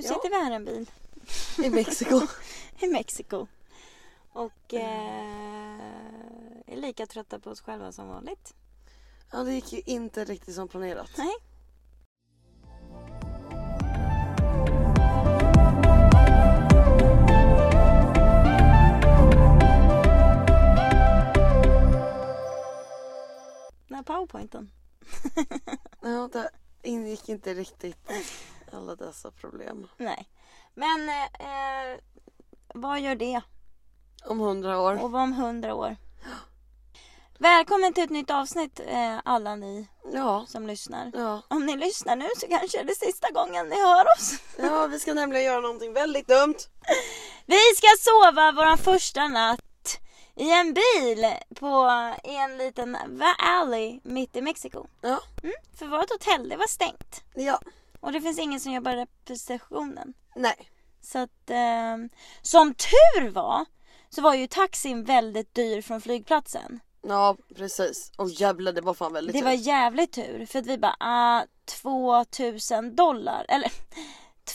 Nu Ja. sitter vi här i en bil I Mexiko. i Mexiko. Och eh, är lika trötta på oss själva som vanligt. ja, det gick ju inte riktigt som planerat. Nej. Den här powerpointen. Ja, det ingick inte riktigt alla dessa problem. Nej. Men eh, vad gör det? Om hundra år. Och vad om hundra år? Välkommen till ett nytt avsnitt eh, alla ni Ja, som lyssnar. ja. Om ni lyssnar nu så kanske det är sista gången ni hör oss. Ja, vi ska nämligen göra någonting väldigt dumt. Vi ska sova våran första natt i en bil på en liten va- alley mitt i Mexiko. Ja, Mm, för vårt hotell det var stängt. ja. Och det finns ingen som jobbar receptionen. Nej. Så att eh, som tur var så var ju taxin väldigt dyr från flygplatsen. Ja, precis. Och jävlar, det var fan väldigt Det var tur. jävligt tur för att vi bara ah, 2000 dollar eller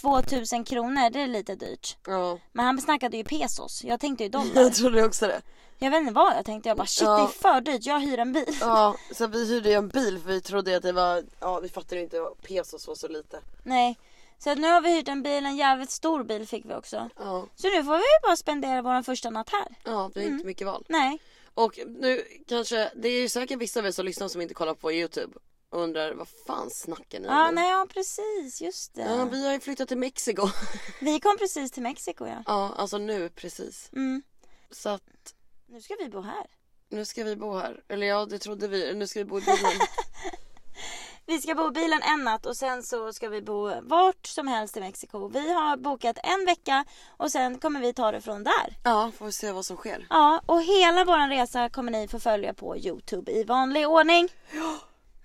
2000 kronor det är lite dyrt. Ja, Men han snackade ju pesos. Jag tänkte ju dollar. jag trodde också det. Jag vet inte vad jag tänkte. Jag bara shit Ja. det är för dyrt. Jag hyr en bil. Ja, så vi hyrde ju en bil för vi trodde att det var, ja vi fattade ju inte vad pesos var så lite. Nej. Så att nu har vi hyrt en bil. En jävligt stor bil fick vi också. Ja, Så nu får vi ju bara spendera vår första natt här. ja det är Mm. inte mycket val. Nej. Och nu kanske, det är ju säkert vissa av er som lyssnar som inte kollar på youtube och undrar vad fan snackar ni Ja, om? nej, ja precis. Just det. Ja, vi har ju flyttat till Mexiko. Vi kom precis till Mexiko ja. ja, alltså nu precis. Mm. Så att Nu ska vi bo här. nu ska vi bo här. Eller ja, det trodde vi. Nu ska vi bo i bilen. Vi ska bo i bilen en natt och sen så ska vi bo vart som helst i Mexiko. Vi har bokat en vecka och sen kommer vi ta det från där. ja, får vi se vad som sker. Ja, och hela våran resa kommer ni få följa på Youtube i vanlig ordning.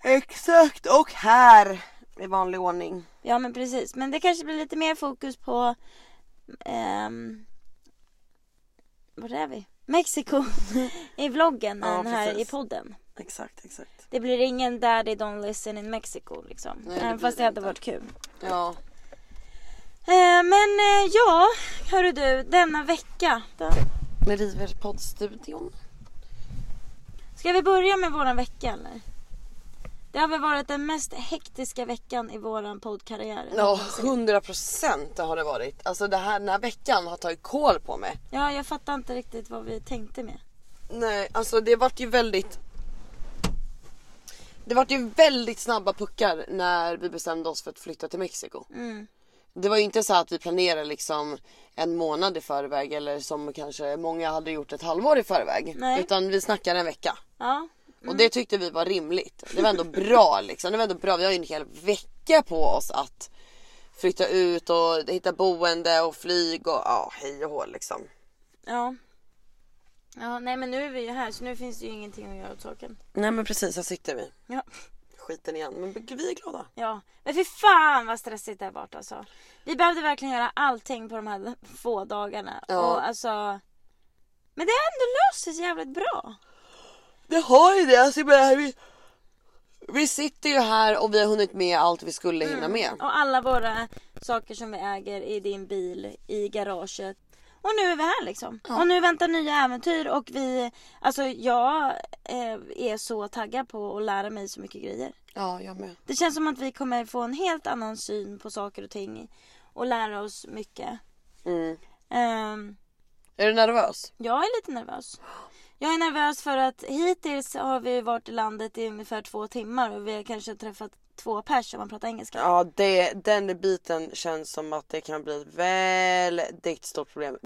Exakt, och här i vanlig ordning. Ja men precis, men det kanske blir lite mer fokus på ehm, Var är vi? Mexiko i vloggen Ja, än här i precis. podden. Exakt, exakt. Det blir ingen Daddy Don't Listen in Mexico liksom. Nej, det Även blir fast det det hade inte. varit kul. Ja, Eh, men eh, ja, hörru du, denna vecka. Då. vi river poddstudion. Ska vi börja med våran vecka eller? Det har väl varit den mest hektiska veckan i våran poddkarriär. Ja, hundra procent har det varit. Alltså det här, den här veckan har tagit koll på mig. Ja, jag fattar inte riktigt vad vi tänkte med. Nej, alltså det vart ju väldigt Det vart ju väldigt snabba puckar när vi bestämde oss för att flytta till Mexiko. Mm. Det var ju inte så att vi planerade liksom en månad i förväg eller som kanske många hade gjort ett halvår i förväg. Nej. Utan vi snackade en vecka. Ja, Och det tyckte vi var rimligt. Det var ändå bra liksom. Det var ändå bra. Vi har ju en hel vecka på oss att flytta ut och hitta boende och flyg och ja, hej och hå liksom. ja. Ja, nej men nu är vi ju här så nu finns det ju ingenting att göra åt saken. Nej men precis, här sitter vi. Ja. Skiten igen. Men vi är glada. Ja, men för fan vad stressigt det har varit alltså. Vi behövde verkligen göra allting på de här få dagarna. Ja. Och alltså... Men det har ändå löst sig jävligt bra. Det har ju det. Alltså, vi, vi sitter ju här och vi har hunnit med allt vi skulle hinna med. Och alla våra saker som vi äger i din bil, i garaget. Och nu är vi här liksom. Och nu väntar nya äventyr och vi, alltså jag eh, är så taggad på att lära mig så mycket grejer. Ja, jag med. Det känns som att vi kommer få en helt annan syn på saker och ting. Och lära oss mycket. Mm. Ehm, Är du nervös? jag är lite nervös. Jag är nervös för att hittills har vi varit i landet i ungefär två timmar och vi har kanske träffat två pers om man pratar engelska. Ja, det, den biten känns som att det kan bli ett väldigt stort problem.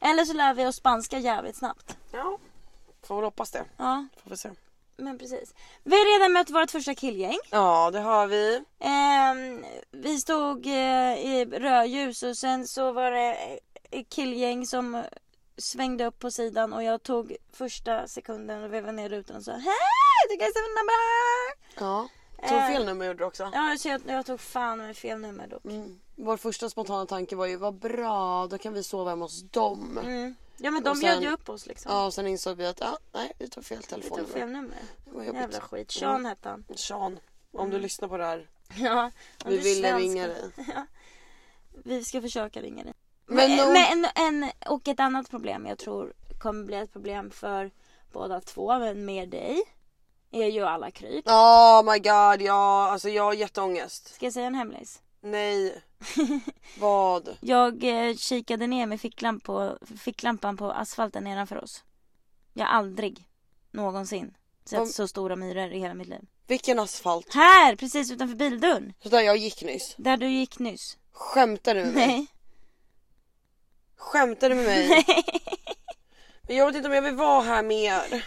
Eller så lär vi oss spanska jävligt snabbt. Ja, får väl hoppas det. Ja, Får vi se. men precis. Vi har redan mött vårt första killgäng. Ja, det har vi. Ehm, vi stod eh, i rödljus och sen så var det killgäng som eh, svängde upp på sidan och jag tog första sekunden och vevade ner rutan och sa Hej! Du kan se nummer! Ja. Tog Eh. fel nummer gjorde du också. Ja, så jag, jag tog fan med fel nummer dock. Mm. Vår första spontana tanke var ju vad bra, då kan vi sova hemma hos dem. Mm. Ja men de Och sen- bjöd ju upp oss liksom. Ja, och sen insåg vi att ja, nej, vi tog fel vi tog fel nummer. Jävla skit. Sean hette han. Sean, om du lyssnar på det här. Ja. Vi ville ringa dig. Vi ska försöka ringa dig. Men Men, om- men en, och ett annat problem jag tror kommer bli ett problem för båda två, men mer dig. Är ju alla kryp. Oh my god, ja alltså jag har jätteångest. Ska jag säga en hemlis? Nej. Vad? Jag eh, kikade ner med ficklamp på, ficklampan på asfalten nedanför oss. Jag har aldrig någonsin sett Vad- så stora myror i hela mitt liv. Vilken asfalt? Här! Precis utanför bildörren. Så där jag gick nyss. Där du gick nyss. Skämtar du med mig? Nej. Skämtar du med mig? Men jag vet inte om jag vill vara här mer.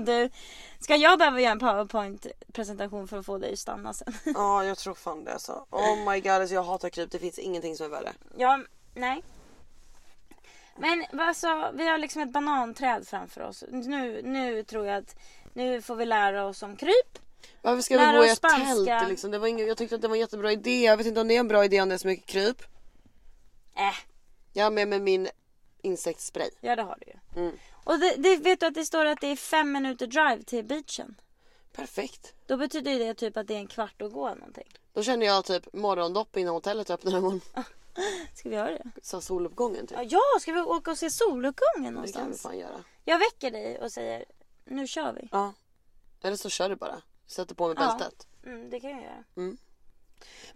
du. Ska jag behöva göra en powerpoint presentation för att få dig att stanna sen? Ja jag tror fan det alltså. Oh my god alltså jag hatar kryp. Det finns ingenting som är värre. Ja, nej. Men alltså, vi har liksom ett bananträd framför oss. Nu, nu tror jag att nu får vi lära oss om kryp. Varför ska vi Lära bo i oss ett spanska. tält liksom? Det var ingen, jag tyckte att det var en jättebra idé. Jag vet inte om det är en bra idé om det är så mycket kryp. Äh, Jag har med mig min insektsspray. ja det har du ju. Mm. Och det, det vet du att det står att det är fem minuter drive till beachen. Perfekt. Då betyder det typ att det är en kvart att gå någonting. Då känner jag typ morgondopp innan hotellet öppnar imorgon. Ska vi göra det? Så soluppgången typ. Ja, Ja, ska vi åka och se soluppgången Det kan vi någonstans? fan göra. Jag väcker dig och säger nu kör vi. Ja. Eller så kör du bara. Sätter på mig Ja. bältet. Mm, det kan jag göra.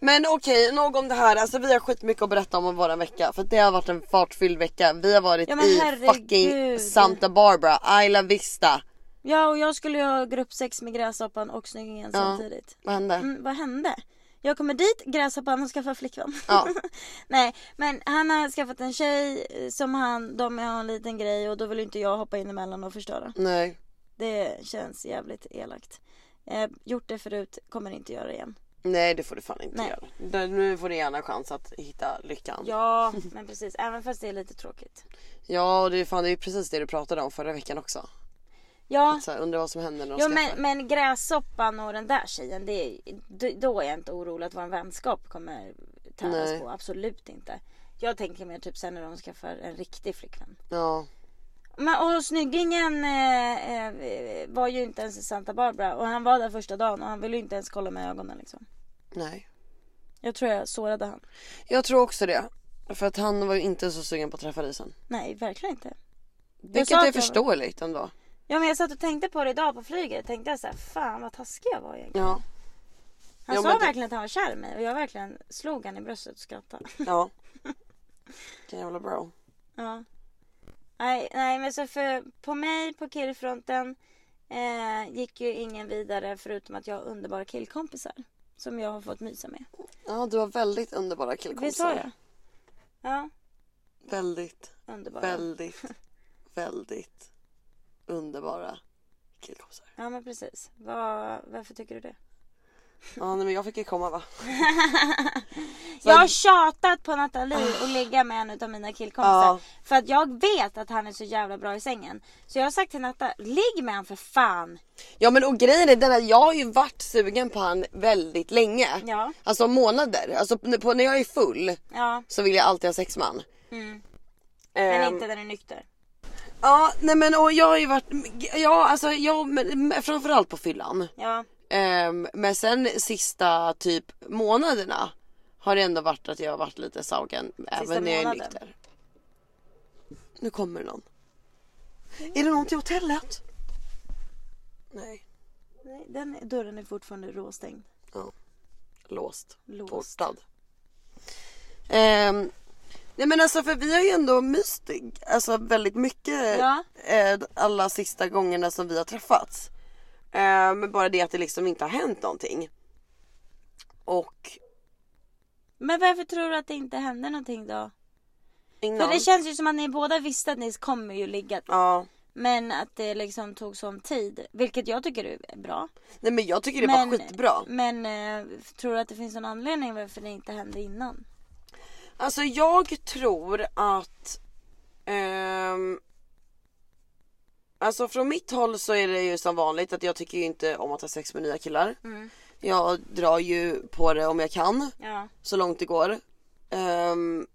Men okej, nog om det här. Alltså vi har skitmycket att berätta om våran vecka. För det har varit en fartfylld vecka. Vi har varit Ja, i herregud. fucking Santa Barbara, Isla Vista. Ja, och jag skulle ju ha gruppsex med gräshoppan och snyggingen Ja. samtidigt. Vad hände? Mm, vad hände? Jag kommer dit, gräshoppan och skaffar flickvän. Ja. Nej, men han har skaffat en tjej eh, som han, de har en liten grej och då vill inte jag hoppa in emellan och förstöra. Nej. Det känns jävligt elakt. Eh, gjort det förut, kommer inte göra det igen. Nej det får du fan inte Nej. göra. Nu får du gärna chans att hitta lyckan. Ja, men precis. Även fast det är lite tråkigt. Ja och det är fan det är precis det du pratade om förra veckan också. Ja, Så här, undrar vad som händer när de ja men, men gräshoppan och den där tjejen, det är, då är jag inte orolig att vår vänskap kommer täras Nej. på. Absolut inte. Jag tänker mer typ sen när de skaffar en riktig flickvän. Ja. Men, och snyggingen eh, eh, var ju inte ens i Santa Barbara och han var där första dagen och han ville ju inte ens kolla med ögonen liksom. Nej. Jag tror jag sårade han. Jag tror också det. För att han var ju inte så sugen på att träffa dig sen. Nej, verkligen inte. Vilket är jag- förståeligt ändå. Ja men jag satt och tänkte på det idag på flyget. Tänkte jag så här, fan vad taskig jag var egentligen. Ja. Han Ja, sa det- verkligen att han var kär i mig och jag verkligen slog han i bröstet och skrattade. Ja. Vilken jävla bro. Ja. Nej, nej men så för på mig på killfronten eh, gick ju ingen vidare förutom att jag har underbara killkompisar. Som jag har fått mysa med. Ja du har väldigt underbara Visst killkompisar. har jag? Ja, Väldigt, underbara. väldigt, väldigt underbara killkompisar. Ja men precis. Var, varför tycker du det? Ja nej, men jag fick ju komma va. Jag har tjatat på Nathalie att ligga med en av mina killkompisar. Ja. För att jag vet att han är så jävla bra i sängen. Så jag har sagt till Natta, ligg med han för fan. Ja men och grejen är den att jag har ju varit sugen på han väldigt länge. Ja. Alltså månader. Alltså på, när jag är full Ja, så vill jag alltid ha sex man. mm. men Ehm, inte när du är nykter. Ja nej men och jag har ju varit, ja alltså jag, men framförallt på fyllan. Ja, Ehm, men sen sista typ månaderna har det ändå varit att jag har varit lite saugen även när jag är nykter. Nu kommer någon. Är det någon till hotellet? Nej, Nej, den dörren är fortfarande råstängd. låst. Låst. Portad. Ehm, nej men alltså för vi har ju ändå myst alltså väldigt mycket Ja. eh, alla sista gångerna som vi har träffats. Ehm, men bara det att det liksom inte har hänt någonting. Och Men varför tror du att det inte hände någonting då? innan. För det känns ju som att ni båda visste att ni kommer ju ligga. Ja. Men att det liksom tog sån tid. Vilket jag tycker är bra. Nej men jag tycker det var skitbra. Men eh, tror du att det finns någon anledning varför det inte hände innan? Alltså jag tror att ehm, Alltså från mitt håll så är det ju som vanligt att jag tycker ju inte om att ha sex med nya killar. Mm. Jag drar ju på det om jag kan Ja. så långt det går. Ehm,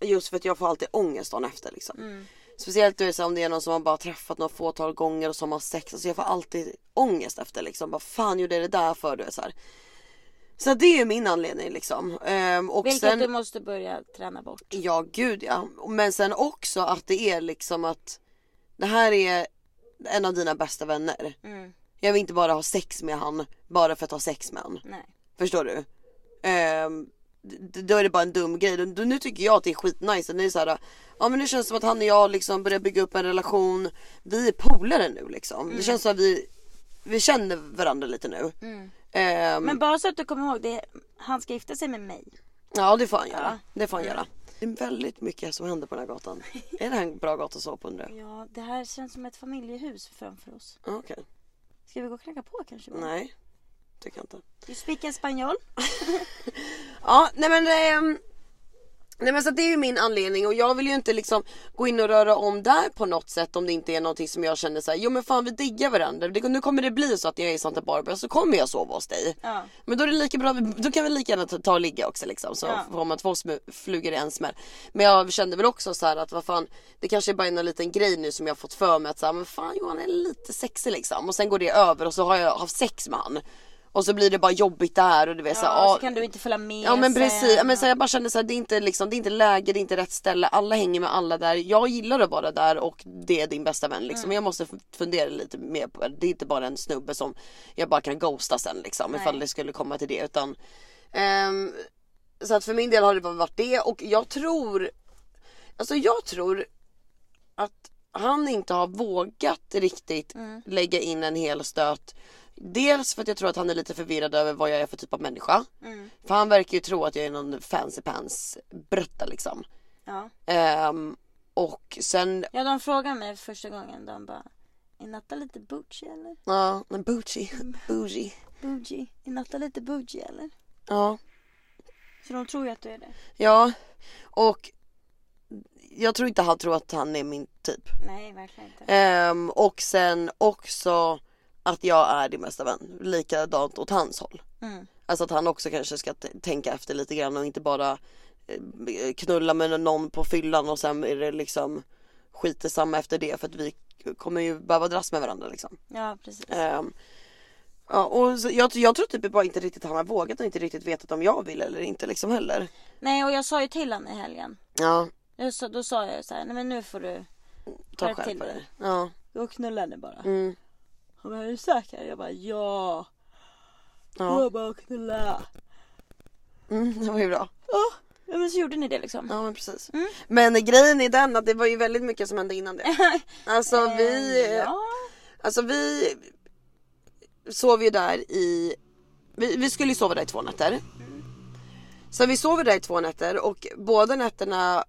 just för att jag får alltid ångest dagen efter liksom. Mm. Speciellt om det är någon som man bara träffat några fåtal gånger och som har sex. Alltså jag får alltid ångest efter liksom. Vad fan gjorde jag det där för? Du vet, så här. Så det är ju min anledning liksom. Ehm, och Vilket sen, du måste börja träna bort. Ja gud ja. Men sen också att det är liksom att det här är en av dina bästa vänner. Mm. Jag vill inte bara ha sex med han bara för att ha sex med han. Nej. Förstår du? D- då är det bara en dum grej. Nu tycker jag att det är skitnice. Det är så här, ja men det känns som att han och jag liksom börjar bygga upp en relation. Vi är polare nu liksom. Det känns som att vi, vi känner varandra lite nu. Ehm, Men bara så att du kommer ihåg, det, han ska gifta sig med mig. Ja det får han göra. Ja. Det får han göra. Det är väldigt mycket som händer på den här gatan. är det här en bra gata att sova på undrar? Ja, det här känns som ett familjehus framför oss. Okej. Ska vi gå och knacka på kanske? Nej. Tycker jag inte. Du speak espanol? Ja nej men ehm, Nej men så det är ju min anledning och jag vill ju inte liksom gå in och röra om där på något sätt om det inte är någonting som jag känner såhär, jo men fan vi diggar varandra. Det, nu kommer det bli så att jag är i Santa Barbara så kommer jag sova hos dig. Ja. Men då är det lika bra, då kan vi lika gärna ta, ta och ligga också liksom. Så Ja. får man två flugor i en smäll. Men jag kände väl också så här att vad fan, det kanske är bara en liten grej nu som jag har fått för mig att säga, men fan Johan är lite sexig liksom. Och sen går det över och så har jag haft sex med han. Och så blir det bara jobbigt där och du vet så, här, Ja, ah, så kan du inte följa med Ja men precis, ja, men så jag bara kände så här, det är inte liksom, det är inte läge, det är inte rätt ställe, alla hänger med alla där. Jag gillar att vara där och det är din bästa vän liksom. Jag måste fundera lite mer på det. Det är inte bara en snubbe som jag bara kan ghosta sen liksom Nej. ifall det skulle komma till det utan ehm, Så att för min del har det bara varit det och jag tror Alltså jag tror att han inte har vågat riktigt lägga in en hel stöt Dels för att jag tror att han är lite förvirrad över vad jag är för typ av människa. Mm. För han verkar ju tro att jag är någon fancy pants brötta liksom. Ja. Ehm, och sen, ja, de frågade mig första gången. De bara, är Natta lite bougie eller? ja, men bougie, bougie. Bougie? Är Natta lite bougie eller? Ja, Så de tror ju att du är det. ja. Och jag tror inte han tror att han är min typ. Nej, verkligen inte. Ehm, och sen också att jag är din bästa vän. Likadant åt hans håll. Mm. Alltså att han också kanske ska tänka efter lite grann och inte bara eh, knulla med någon på fyllan och sen är det liksom skit samma efter det för att vi kommer ju behöva dras med varandra liksom. Ja, precis. Ehm, ja, och så, jag, jag tror typ bara inte riktigt han har vågat och inte riktigt vetat om jag vill eller inte liksom heller. Nej, och jag sa ju till honom i helgen. Ja, Jag sa, då sa jag så här, nej men nu får du ta själv till på dig. Ja. gå och knulla henne bara. Mm. Han bara, är du säker? Jag bara, ja. Ja. Jag bara, knulla. Mm, det var ju bra. Ja, ja, men så gjorde ni det liksom. Ja men precis. Mm. Men grejen är den att det var ju väldigt mycket som hände innan det. Alltså vi, Eh, Ja. alltså vi sov ju där i, vi, vi skulle ju sova där i två nätter. Så vi sover där i två nätter och båda nätterna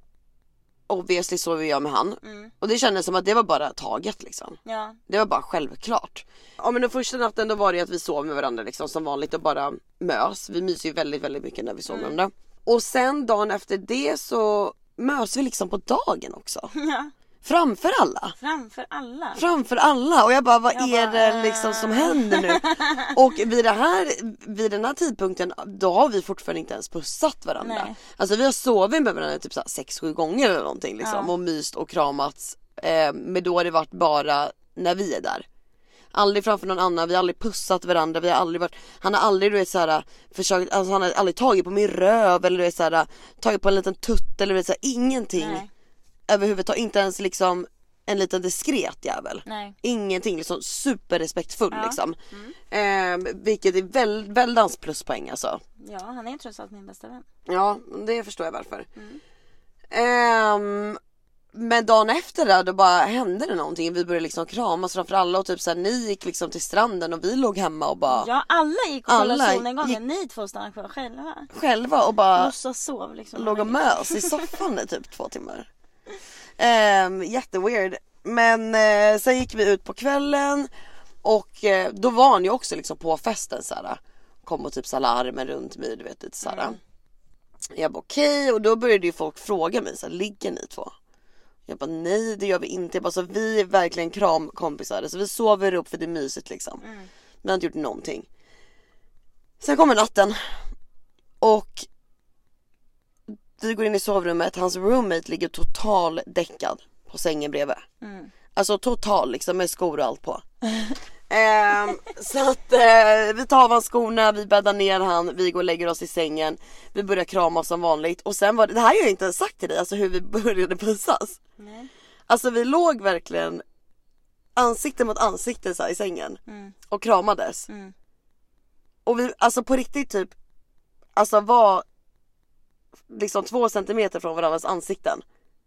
obviously sov jag med han. Mm. Och det kändes som att det var bara taget liksom. Ja. Det var bara självklart. Ja men den första natten då var det att vi sov med varandra liksom som vanligt och bara mös. Vi myser ju väldigt väldigt mycket när vi sover med varandra. Och sen dagen efter det så mös vi liksom på dagen också. ja. Framför alla. Framför alla. Framför alla och jag bara vad Jag är bara, det liksom som händer nu? Och vid, det här, vid den här tidpunkten då har vi fortfarande inte ens pussat varandra. Nej. Alltså vi har sovit med varandra typ 6-7 gånger eller någonting liksom Ja. och myst och kramats. Eh, men då har det varit bara när vi är där. Aldrig framför någon annan, vi har aldrig pussat varandra, vi har aldrig varit, han har aldrig du vet såhär försökt, alltså han har aldrig tagit på min röv eller du vet såhär tagit på en liten tutt eller du vet såhär ingenting Nej. Överhuvudtaget, inte ens liksom en liten diskret jävel. Nej. Ingenting, liksom superrespektfull Ja. liksom. Eh, vilket är väl, väldans pluspoäng alltså. Ja, han är trots allt min bästa vän. Ja, det förstår jag varför. Ehm, men dagen efter där då bara hände det någonting. Vi började liksom kramas framför alla och typ såhär ni gick liksom till stranden och vi låg hemma och bara Ja, alla gick och kollade solnedgången. Ni två stannade kvar själva. själva och bara Mossa sov liksom. låg och mös i soffan i typ två timmar. Um, jätteweird. Men eh, sen gick vi ut på kvällen och eh, då var han ju också liksom på festen såhär. Kom och typ så larmen runt mig du vet lite såhär. Jag bara okej och då började ju folk fråga mig såhär, ligger ni två? Jag bara nej det gör vi inte. Jag bara så vi är verkligen kramkompisar. Så vi sover upp för det är mysigt liksom. Vi har inte gjort någonting. Sen kommer natten. Och vi går in i sovrummet, hans roommate ligger total däckad på sängen bredvid. Mm. Alltså total liksom med skor och allt på. Ehm, så att eh, vi tar av hans skorna, vi bäddar ner han, vi går och lägger oss i sängen. Vi börjar krama som vanligt och sen var det, det här har jag inte ens sagt till dig, alltså hur vi började pussas. Nej. Alltså vi låg verkligen ansikte mot ansikte så här, i sängen Mm. och kramades. Mm. Och vi, alltså på riktigt typ, alltså var liksom två centimeter från varandras ansikten.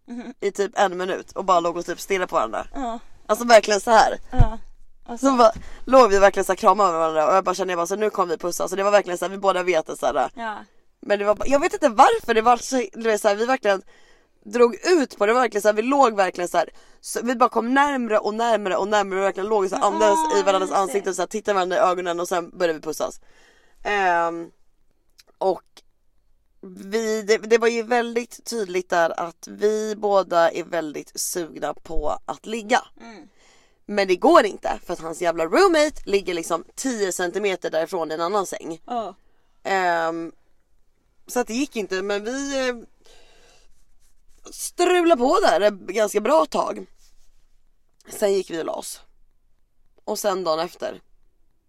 Mhm. I typ en minut och bara låg och typ stirrade på varandra. Ja. Alltså verkligen så här. Ja. Och så, bara, låg vi verkligen så här kramade varandra och jag bara kände jag bara så nu kommer vi pussa. Så det var verkligen så här, vi båda vet det så här. ja. Men det var jag vet inte varför det var så, det var så här, vi verkligen drog ut på det, verkligen så här, vi låg verkligen så här, så vi bara kom närmre och närmre och närmre och verkligen låg så här, andades Åh, i varandras ansikten så här, tittade varandra i ögonen och sen började vi pussas. Ehm, och vi, det, det var ju väldigt tydligt där att vi båda är väldigt sugna på att ligga. Mm. Men det går inte för att hans jävla roommate ligger liksom 10 centimeter därifrån i en annan säng. Ja. Ehm, så att det gick inte men vi eh, strulade på där ett ganska bra tag. Sen gick vi och la oss. Och sen dagen efter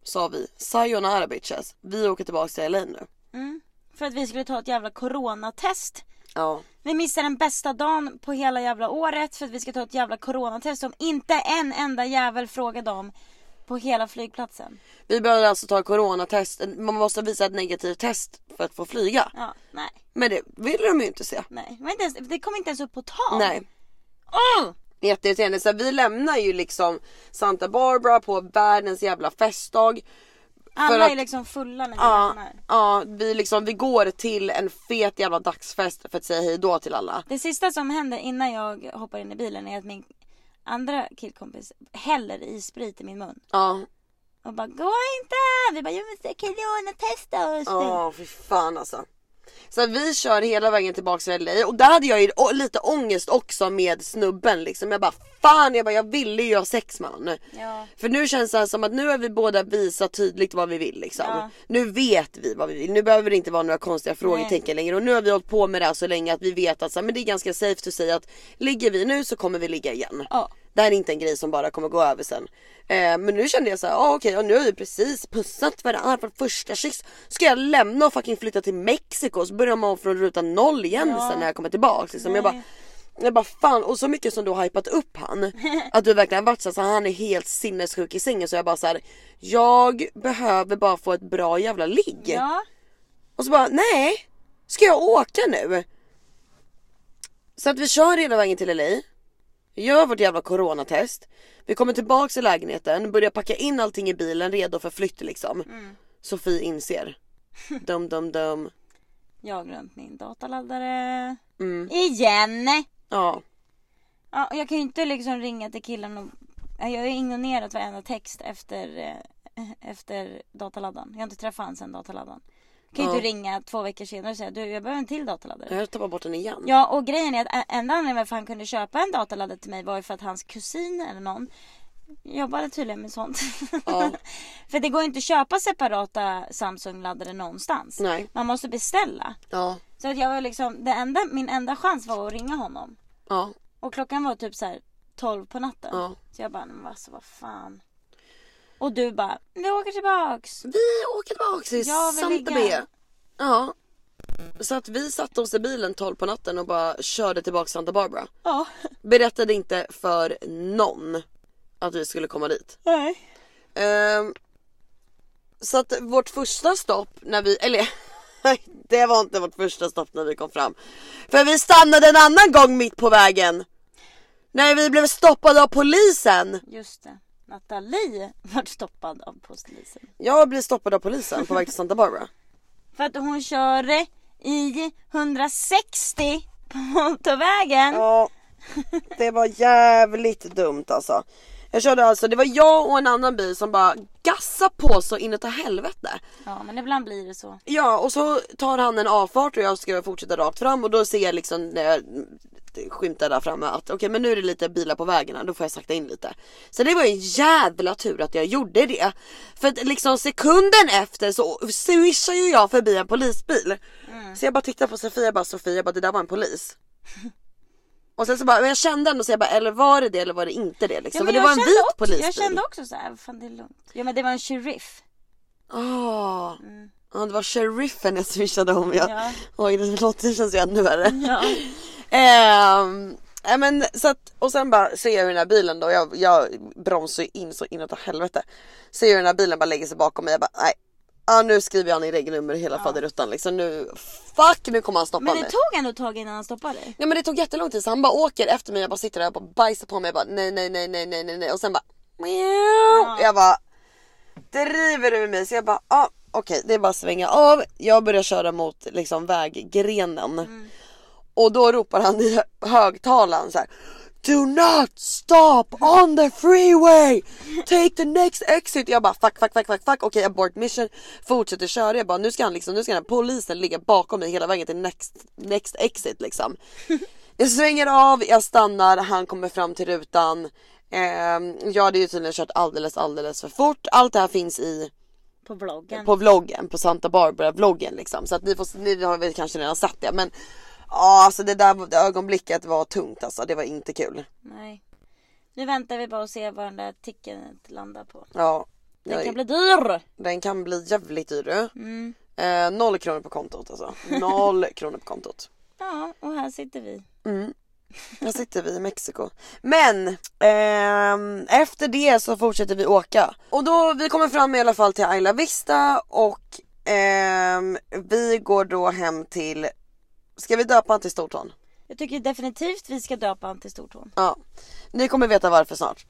sa vi sayonara bitches. Vi åker tillbaka till LA nu. Mm. För att vi skulle ta ett jävla coronatest. Ja. Vi missar den bästa dagen på hela jävla året för att vi ska ta ett jävla coronatest som inte en enda jävel frågade om på hela flygplatsen. Vi behövde alltså ta coronatest. Man måste visa ett negativt test för att få flyga. Ja, nej, Men det ville de ju inte se. nej. Det, var inte ens, det kom inte ens upp på tal. Nej. Åh! Jätteirriterande. Så vi lämnar ju liksom Santa Barbara på världens jävla festdag. Alla att- är liksom fulla när vi Ja, lämnar. ja vi, liksom, vi går till en fet jävla dagsfest för att säga hej då till alla. Det sista som händer innan jag hoppar in i bilen är att min andra killkompis häller i sprit i min mun. Ja, Och bara gå inte! Vi bara jag måste coronatesta oss. ja fy fan alltså. Så vi kör hela vägen tillbaka till LA och där hade jag ju lite ångest också med snubben liksom. Jag bara fan, jag, bara, jag ville ju ha sex med honom. Ja. För nu känns det som att nu har vi båda visat tydligt vad vi vill liksom. Ja. Nu vet vi vad vi vill. Nu behöver det inte vara några konstiga frågetecken längre. Och nu har vi hållit på med det här så länge att vi vet att så här, men det är ganska safe att säga att ligger vi nu så kommer vi ligga igen. Ja. Det här är inte en grej som bara kommer gå över sen. Eh, men nu kände jag så här, ah, okej och nu har vi precis pussat varandra för första kyss. Ska jag lämna och fucking flytta till Mexiko så börjar man från ruta noll igen Ja. sen när jag kommer tillbaks. Liksom. Jag bara, jag bara fan och så mycket som du har hypat upp han. Att du verkligen varit så här, så han är helt sinnessjuk i sängen så jag bara så här. Jag behöver bara få ett bra jävla ligg. Ja. Och så bara nej. Ska jag åka nu? Så att vi kör hela vägen till LA. Gör vårt jävla coronatest. Vi kommer tillbaks i lägenheten, börjar packa in allting i bilen redo för flytt liksom. Sofie inser. Dum dum dum. Jag har glömt min dataladdare. Mm. Igen! Ja. Ja, jag kan ju inte liksom ringa till killen och... Ja, Jag har ju ignorerat varenda text efter, eh, efter dataladdaren. Jag har inte träffat honom sen dataladdaren. Kan ju Ja. inte ringa två veckor senare och säga du jag behöver en till dataladdare. Jag tappar bort den igen. Ja och grejen är att enda anledningen varför han kunde köpa en dataladdare till mig var ju för att hans kusin eller någon jobbade tydligen med sånt. Ja. för det går ju inte att köpa separata Samsung-laddare någonstans. Nej. Man måste beställa. Ja. Så att jag var liksom, det enda, min enda chans var att ringa honom. Ja. Och klockan var typ så här 12 på natten. Ja. Så jag bara, men alltså vad fan. Och du bara, vi åker tillbaks. Vi åker tillbaks till Jag vill Santa ligga. B. Ja. Så att vi satte oss i bilen 12 på natten och bara körde tillbaka till Santa Barbara. Ja. Berättade inte för någon att vi skulle komma dit. Nej. Ehm, så att vårt första stopp när vi, eller det var inte vårt första stopp när vi kom fram. För vi stannade en annan gång mitt på vägen. När vi blev stoppade av polisen. Just det. Nathalie vart stoppad av polisen. Jag blev stoppad av polisen på väg till Santa Barbara. För att hon kör i 160 på motorvägen. Ja, det var jävligt dumt alltså. Jag körde alltså, det var jag och en annan bil som bara gassade på så inåt helvete. Ja men ibland blir det så. Ja och så tar han en avfart och jag ska fortsätta rakt fram och då ser jag liksom när jag skymtar där framme att okej men nu är det lite bilar på vägarna, då får jag sakta in lite. Så det var en jävla tur att jag gjorde det. För att liksom sekunden efter så swishar ju jag förbi en polisbil. Så jag bara tittar på Sofia, jag bara Sofia, bara det där var en polis. Och sen så bara, men jag kände ändå så jag bara, eller var det det eller var det inte det liksom? Ja, men det jag var en vit också, polisbil. Jag kände också så här, fan det är lugnt. Ja men det var en sheriff. Ah. Mm. Ja det var sheriffen jag swishade om ja. Ja. Oj det låter det känns ju ännu värre. Ja. Ehm, ja, men så att, och sen bara ser jag den här bilen då, jag, jag bromsar ju in så inåt helvete. Ser hur den här bilen bara lägger sig bakom mig, jag bara nej. Ja nu skriver han i regelnummer hela Ja. faderuttan liksom nu, fuck nu kommer han stoppa Men det mig. tog ändå ett tag innan han stoppade dig. Nej men det tog jättelång tid så han bara åker efter mig, jag bara sitter där och bara bajsar på mig, jag bara nej nej nej nej nej nej och sen bara ja. Jag bara driver du med mig? Så jag bara ah, okej det är bara att svänga av, jag börjar köra mot liksom väggrenen. Och då ropar han i högtalaren så här. Do not stop on the freeway! Take the next exit! Jag bara fuck fuck fuck fuck fuck okej abort mission Fortsätter köra jag bara nu ska han liksom nu ska den polisen ligga bakom mig hela vägen till next, next exit liksom Jag svänger av, jag stannar, han kommer fram till rutan Ehm, Jag hade ju tydligen kört alldeles alldeles för fort Allt det här finns i På vloggen. på vloggen, på Santa Barbara vloggen liksom. Så att ni, får, ni har väl kanske redan sett det men ja alltså det där det ögonblicket var tungt alltså, det var inte kul. Nej. Nu väntar vi bara och ser vad den där ticket landar på. Ja. Den jag- kan bli dyr! den kan bli jävligt dyr. Mm. Eh, noll kronor på kontot alltså. Noll kronor på kontot. Ja, och här sitter vi. Mm. Här sitter vi i Mexiko. Men ehm, efter det så fortsätter vi åka. Och då, vi kommer fram i alla fall till Isla Vista och ehm, vi går då hem till, ska vi döpa han till Stortån? Jag tycker definitivt vi ska döpa han till stortån. Ja, ni kommer veta varför snart.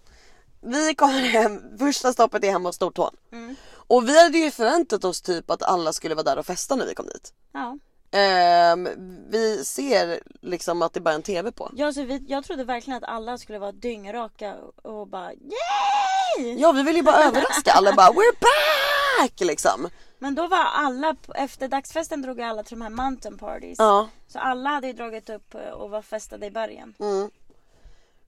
Vi kommer hem, första stoppet är hemma hos Stortån. Mm. Och vi hade ju förväntat oss typ att alla skulle vara där och festa när vi kom dit. Ja. Ehm, vi ser liksom att det bara är en TV på. Jag, så vi, jag trodde verkligen att alla skulle vara dyngraka och bara yay! Ja vi vill ju bara överraska alla bara we're back liksom. Men då var alla, efter dagsfesten drog alla till de här mountain parties. Ja. Så alla hade ju dragit upp eh, och var festade i bergen. Mm.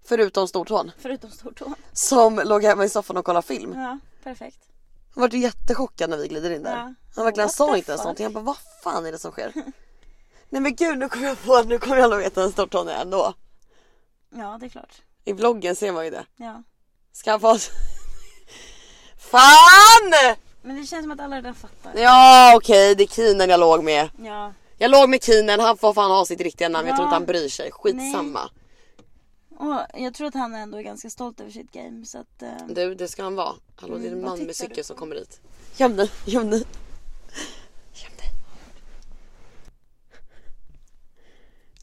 Förutom Stortån Förutom stortån. som låg hemma i soffan och kollade film. Ja, perfekt. Han var jättechockad när vi glider in där. Ja. Han verkligen What sa inte ens någonting. Han bara vad fan är det som sker? Nej men gud nu kommer jag på, nu kommer jag nog veta vem Stortån är ändå. Ja, det är klart. I vloggen ser man ju det. Ja. Skaffa oss. Fan! Men det känns som att alla redan fattar. Ja okej det är Keenan jag låg med. Ja. Jag låg med Keenan, han får fan ha sitt riktiga namn. Jag tror Ja. inte han bryr sig. Skitsamma. Och jag tror att han ändå är ganska stolt över sitt game så att... eh, Du det ska han vara. Hallå det är en Mm, vad man med tittar cykel som kommer hit. Göm dig, göm dig. Göm dig.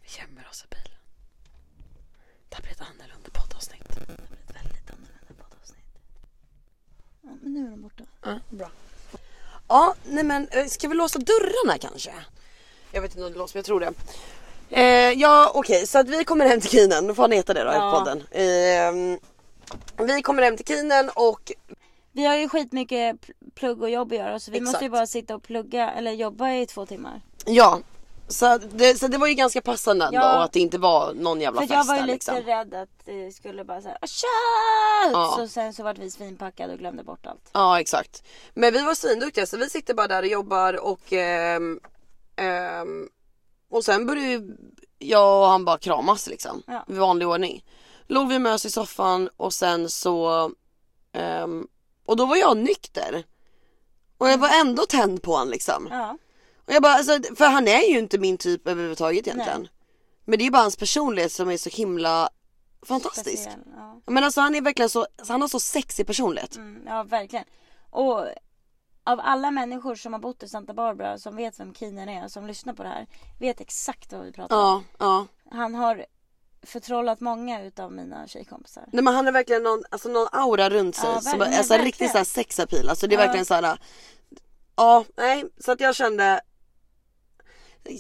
Vi gömmer oss i bilen. Det här blir ett annorlunda poddavsnitt. Det blir ett väldigt annorlunda poddavsnitt. Ja, men nu är de borta. Ja, bra. Ja, nej men eh, ska vi låsa dörrarna kanske? Jag vet inte om det låser men jag tror det. Eh, ja okej så att vi kommer hem till Kinen, nu får han heta det då Ja. i podden. Eh, vi kommer hem till Kinen och Vi har ju skitmycket pl- plugg och jobb att göra så vi måste ju Exakt. bara sitta och plugga eller jobba i två timmar. ja. Så det, så det var ju ganska passande ändå Ja. och att det inte var någon jävla För fest jag var ju där lite liksom. rädd att det skulle bara såhär tja! Ja. Så sen så vart vi svinpackade och glömde bort allt. Ja exakt. Men vi var svinduktiga så vi sitter bara där och jobbar och ehm, ehm, och sen började ju jag och han bara kramas liksom. Ja. I vanlig ordning. Låg vi med oss i soffan och sen så ehm, och då var jag nykter. Och jag var ändå tänd på honom liksom. Ja. Och jag bara, alltså, för han är ju inte min typ överhuvudtaget egentligen. Men det är bara hans personlighet som är så himla fantastisk. Speciell, ja. Men alltså han är verkligen så, han har så sexig personlighet. Mm, ja verkligen. Och av alla människor som har bott i Santa Barbara som vet vem Keenan är som lyssnar på det här vet exakt vad vi pratar om. Ja, ja. Han har förtrollat många utav mina tjejkompisar. Nej men han har verkligen någon, alltså någon aura runt sig. Ja, som, alltså verkligen. riktigt såhär sexapil. Alltså det är Ja. verkligen såhär. Ja, nej. Så att jag kände.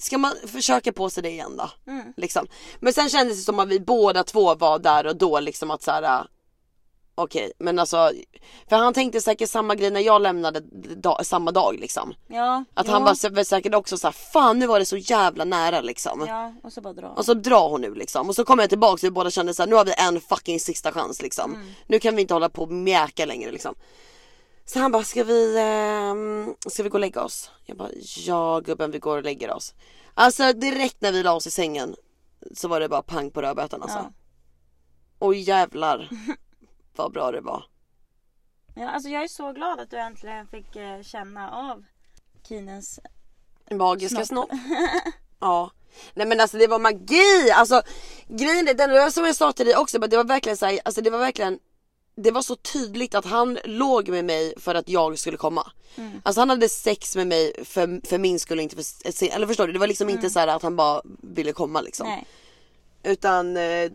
Ska man försöka på sig det igen då? Mm. Liksom. Men sen kändes det som att vi båda två var där och då liksom att såhär. Okej men alltså. För han tänkte säkert samma grej när jag lämnade dag, samma dag liksom. Ja. Att jo. han var sä- säkert också såhär. Fan nu var det så jävla nära liksom. Ja och så bara dra. Och så drar hon nu liksom. Och så kommer jag tillbaka och vi båda kände såhär, nu har vi en fucking sista chans liksom. Mm. Nu kan vi inte hålla på och mjäka längre liksom. Så han bara, ska vi, ehm, ska vi gå och lägga oss? Jag bara, ja gubben vi går och lägger oss. Alltså direkt när vi la oss i sängen så var det bara pang på rödbetan alltså. Ja. Och jävlar vad bra det var. Ja, alltså jag är så glad att du äntligen fick eh, känna av Kinens Magiska Snopp. ja. Nej men alltså det var magi! Alltså grejen är, den var som jag sa till dig också, det var verkligen så här, alltså det var verkligen det var så tydligt att han låg med mig för att jag skulle komma. Mm. Alltså han hade sex med mig för, för min skull inte för eller förstår du? Det var liksom inte så här att han bara ville komma liksom. Nej. Utan, eh,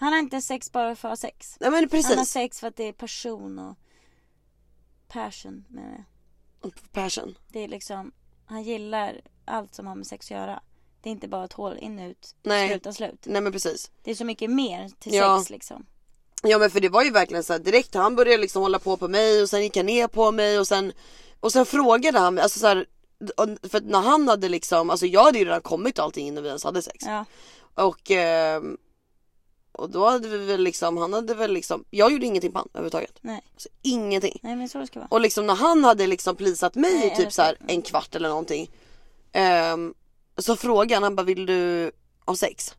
Han har inte sex bara för att ha sex. men Han har precis. sex för att det är passion och passion menar jag. Passion. Det är liksom, han gillar allt som har med sex att göra. Det är inte bara ett hål in ut, Nej. spruta slut. Nej men precis. Det är så mycket mer till Ja. sex liksom. Ja men för det var ju verkligen så här direkt han började liksom hålla på på mig och sen gick han ner på mig och sen och sen frågade han mig, alltså så här, för när han hade liksom, alltså jag hade ju redan kommit och allting innan vi ens hade sex. Ja. Och ehm, och då hade vi väl liksom, han hade väl liksom, jag gjorde ingenting på han överhuvudtaget. Nej. Alltså, ingenting. Nej men så det ska vara. Och liksom när han hade liksom plisat mig Nej, i typ så här en kvart eller någonting. ehm, så frågade han, han bara vill du ha sex?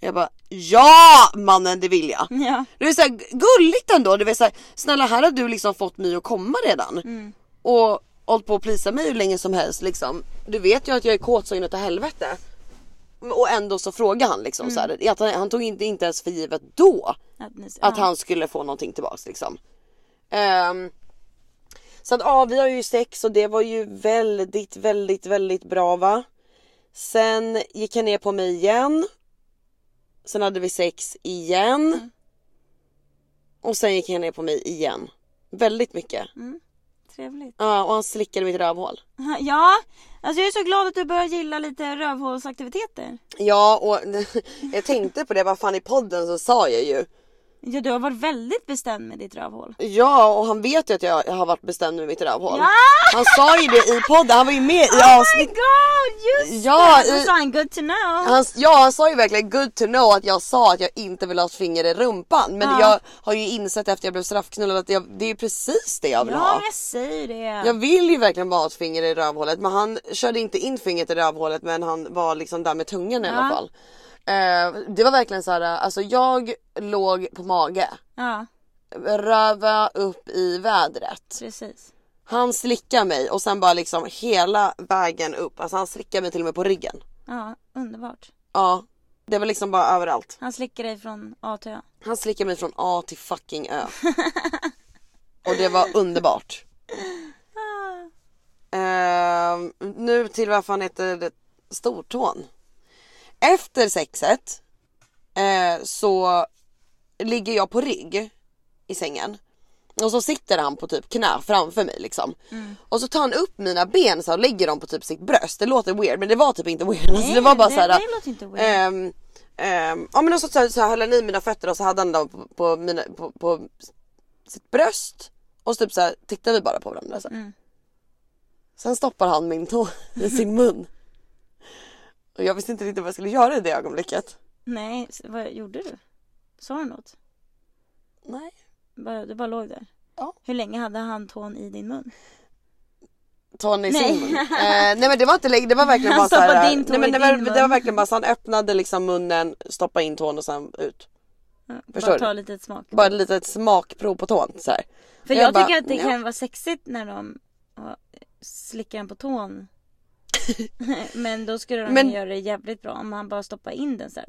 Jag bara ja mannen det vill jag. Ja. Det är så här gulligt ändå. Det är så här, snälla här har du liksom fått mig att komma redan. Mm. Och hållit på att plisa mig hur länge som helst liksom. Du vet ju att jag är kåt så inåt helvete. Och ändå så frågar han liksom så här, att han, han tog inte, inte ens för givet då Att, ni, att ja. han skulle få någonting tillbaks liksom. Ehm, så att ja, vi har ju sex och det var ju väldigt, väldigt, väldigt bra va. Sen gick han ner på mig igen. Sen hade vi sex igen. Och sen gick han ner på mig igen. Väldigt mycket. Trevligt. Ja, och han slickade mitt rövhål. Ja, alltså jag är så glad att du börjar gilla lite rövhålsaktiviteter. Ja, och jag tänkte på det, vad fan i podden så sa jag ju. Ja, du har varit väldigt bestämd med ditt rövhål. Ja, och han vet ju att jag har varit bestämd med mitt rövhål. Ja! Han sa ju det i podden, han var ju med i Oh my avsnitt god, just Ja, det! I- sa han good to know. Han, ja han sa ju verkligen good to know att jag sa att jag inte vill ha ett finger i rumpan men Ja. jag har ju insett efter jag blev straffknullad att jag, det är precis det jag vill ja, ha. jag säger det. Jag vill ju verkligen bara ha ett finger i rövhålet men han körde inte in fingret i rövhålet men han var liksom där med tungan i alla Ja. fall. Eh, det var verkligen så här, alltså jag låg på mage, Ja, röva upp i vädret. precis. Han slickade mig och sen bara liksom hela vägen upp, alltså han slickade mig till och med på ryggen. Ja, underbart. Ja, det var liksom bara överallt. Han slickar dig från A till Ö. Han slickade mig från A till fucking Ö. Och det var underbart. Ehm, nu till vad fan heter det? Stortån. Efter sexet eh, så ligger jag på rygg i sängen. Och så sitter han på typ knä framför mig liksom. Och så tar han upp mina ben så och lägger dem på typ sitt bröst. Det låter weird men det var typ inte weird. Alltså, det var bara det, så här. det låter inte weird. Ehm, ehm, ja men och så, så, här, så här höll han i mina fötter och så hade han dem på, på, mina, på, på sitt bröst. Och så typ så tittade vi bara på varandra. Så. Mm. Sen stoppar han min tå i sin mun. Och jag visste inte riktigt vad jag skulle göra i det ögonblicket. Nej, vad gjorde du? Sa du något? Nej. Bara, du bara låg där? Ja. Hur länge hade han tån i din mun? Tån i Nej. sin mun. Eh, nej men det var inte längre, det var verkligen Han bara så här. stoppade din tå nej, men det, var, din det var mun. verkligen bara så han öppnade liksom munnen, stoppade in tån och sen ut. Ja, Förstår bara ta lite smak. Bara ett litet smakprov på tån så här. För Jag jag, bara, tycker att det ja. kan vara sexigt när de slickar en på tån. Men då skulle de Men- göra det jävligt bra om han bara stoppar in den så här.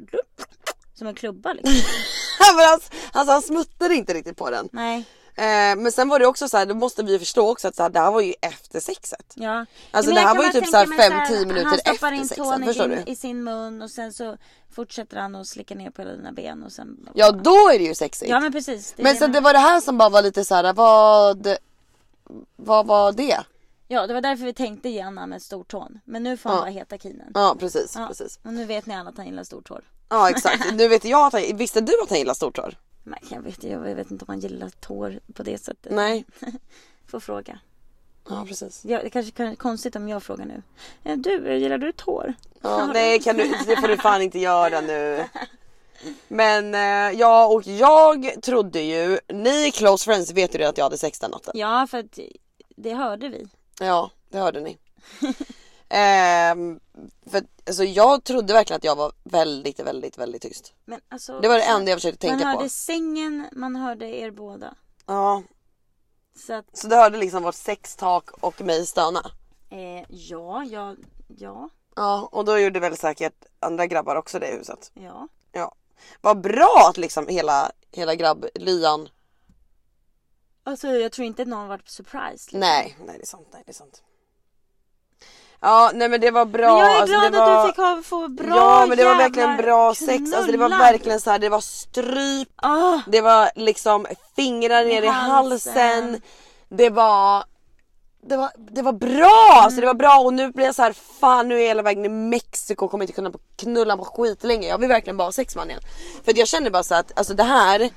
Som en klubba liksom. men alltså, alltså han smuttade inte riktigt på den. Nej, Eh, men sen var det också så här, då måste vi förstå också att så här, det här var ju efter sexet. ja. Alltså Men det här var ju typ så här tänka mig 5-10 minuter Han stoppar efter in sexet, tån i förstår sin, du? i sin mun och sen så fortsätter han att slicka ner på dina ben och sen Ja då är det ju sexigt. Ja men precis. Men så det var det här som bara var lite så här, vad, vad var det? Ja det var därför vi tänkte ge Anna med stortån. Men nu får han Ja. bara heta Kinen. Ja precis, Ja. precis. Och nu vet ni alla att han gillar stortår. Ja exakt, nu vet jag att han, visste du att han gillar stortår? Men jag vet, jag vet inte om han gillar tår på det sättet. Nej. Får fråga. Ja precis. Ja, det kanske kan konstigt om jag frågar nu. Eh, Du, gillar du tår? Ja, nej kan du, det får du fan inte göra nu. Men eh, ja och jag trodde ju, ni close friends vet ju att jag hade sex den natten. Ja, för att det hörde vi. Ja det hörde ni. Ehm, för alltså, jag trodde verkligen att jag var väldigt, väldigt, väldigt tyst. Men alltså, Det var det enda jag försökte man tänka hörde på. sängen, man hörde er båda. Ja, Så att, så du hörde liksom vårt sextak och mig stöna. eh, ja, ja, ja, Ja, och då gjorde väl säkert andra grabbar också det i huset. ja. Ja. Vad bra att liksom hela, hela grabblyan Alltså jag tror inte någon varit surprised. Liksom. Nej, nej det är sant, nej det är sant. Ja, nej men det var bra. Men jag är alltså, glad var... att du fick ha, få bra Ja men det var verkligen bra sex, alltså det var knullar. verkligen så här, det var stryp, Ah, det var liksom fingrar ner i halsen. halsen, det var det var, det var bra, alltså det var bra och nu blir jag så här fan nu är jag hela vägen i Mexiko och kommer inte kunna knulla på skit länge. Jag vill verkligen bara ha sex man igen. För jag känner bara så att alltså det här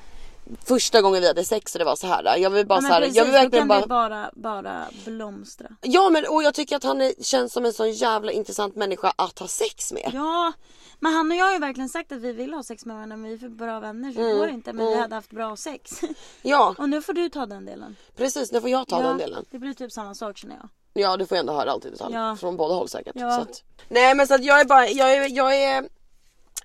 första gången vi hade sex och det var så här. Jag vill bara ja, så här, precis, jag vill verkligen bara bara, bara blomstra. Ja men och jag tycker att han är, känns som en sån jävla intressant människa att ha sex med. Ja, men han och jag har ju verkligen sagt att vi vill ha sex med varandra men vi är för bra vänner så det går inte. Men vi hade haft bra sex. Ja och nu får du ta den delen. precis, nu får jag ta ja, den delen. Det blir typ samma sak känner jag. Ja du får ändå höra allt i detalj. Ja. Från båda håll säkert. Ja. Att... Nej men så att jag är bara, jag är, jag är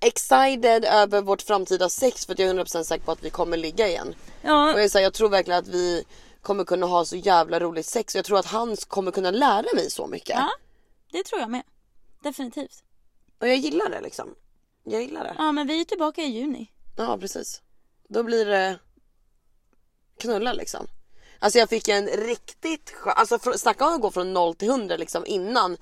excited över vårt framtida sex för att jag är 100% säker på att vi kommer ligga igen. Ja, Och jag, är så här, jag tror verkligen att vi kommer kunna ha så jävla roligt sex och jag tror att han kommer kunna lära mig så mycket. ja det tror jag med. Definitivt. Och jag gillar det liksom. Jag gillar det. Ja men vi är tillbaka i juni. Ja precis. Då blir det knulla liksom. Alltså jag fick en riktigt skön, alltså snacka om att gå från 0 till 100 liksom innan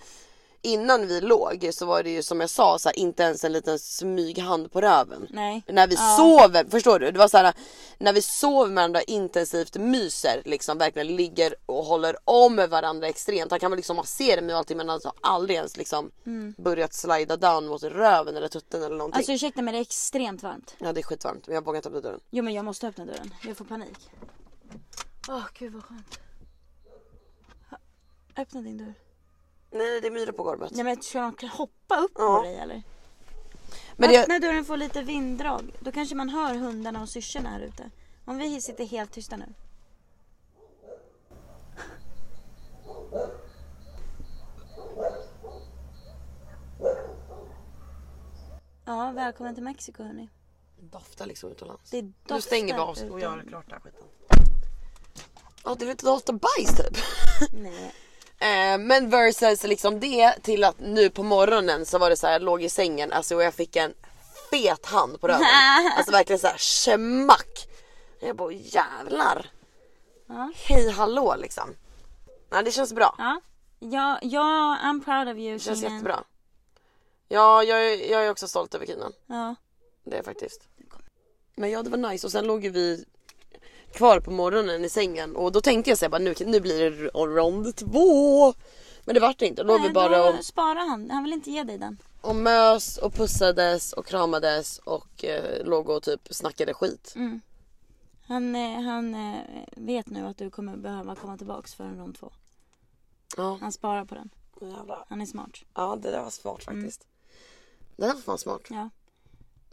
Innan vi låg så var det ju som jag sa så här, inte ens en liten smyghand på röven. Nej. När vi Ja. sover, förstår du? Det var så här när vi sover med varandra intensivt myser liksom verkligen ligger och håller om varandra extremt. Han kan väl liksom massera mig och allting men han har aldrig ens liksom börjat slida down mot röven eller tutten eller någonting. Mm. Alltså ursäkta men det är extremt varmt. Ja det är skitvarmt men jag vågar inte öppna dörren. Jo men jag måste öppna dörren. Jag får panik. Åh gud vad skönt. Öppna din dörr. Nej det är myror på golvet. Nej men ska de hoppa upp Ja. på dig eller? Men det, Öppna dörren får lite vinddrag. Då kanske man hör hundarna och syrsorna här ute. Om vi sitter helt tysta nu. Ja, välkommen till Mexiko hörni. doftar liksom utomlands. Det Nu doftar stänger vi av och utom- gör klart den här skiten. Ja det lite doftar bajs typ. Nej. Eh, men versus liksom det till att nu på morgonen så var det så här, jag låg i sängen alltså, och jag fick en fet hand på röven. alltså verkligen så här smack. Jag bara jävlar. Ja. Hej hallå liksom. Nej det känns bra. Ja. Ja, ja, I'm proud of you Det känns Keenan. jättebra. Ja jag, är- jag är också stolt över Kina. Ja. Det är jag faktiskt. Men ja det var nice och sen låg ju vi kvar på morgonen i sängen och då tänkte jag så här, bara nu, nu blir det rond två. Men det vart det inte. Då låg vi bara och, sparar han. Han vill inte ge dig den. och mös och pussades och kramades och eh, låg och typ snackade skit. Mm. Han, eh, han eh, vet nu att du kommer behöva komma tillbaks för en rond två. Ja, Han sparar på den. jävlar. Han är smart. ja det där var smart faktiskt. Det där var fan smart. Ja,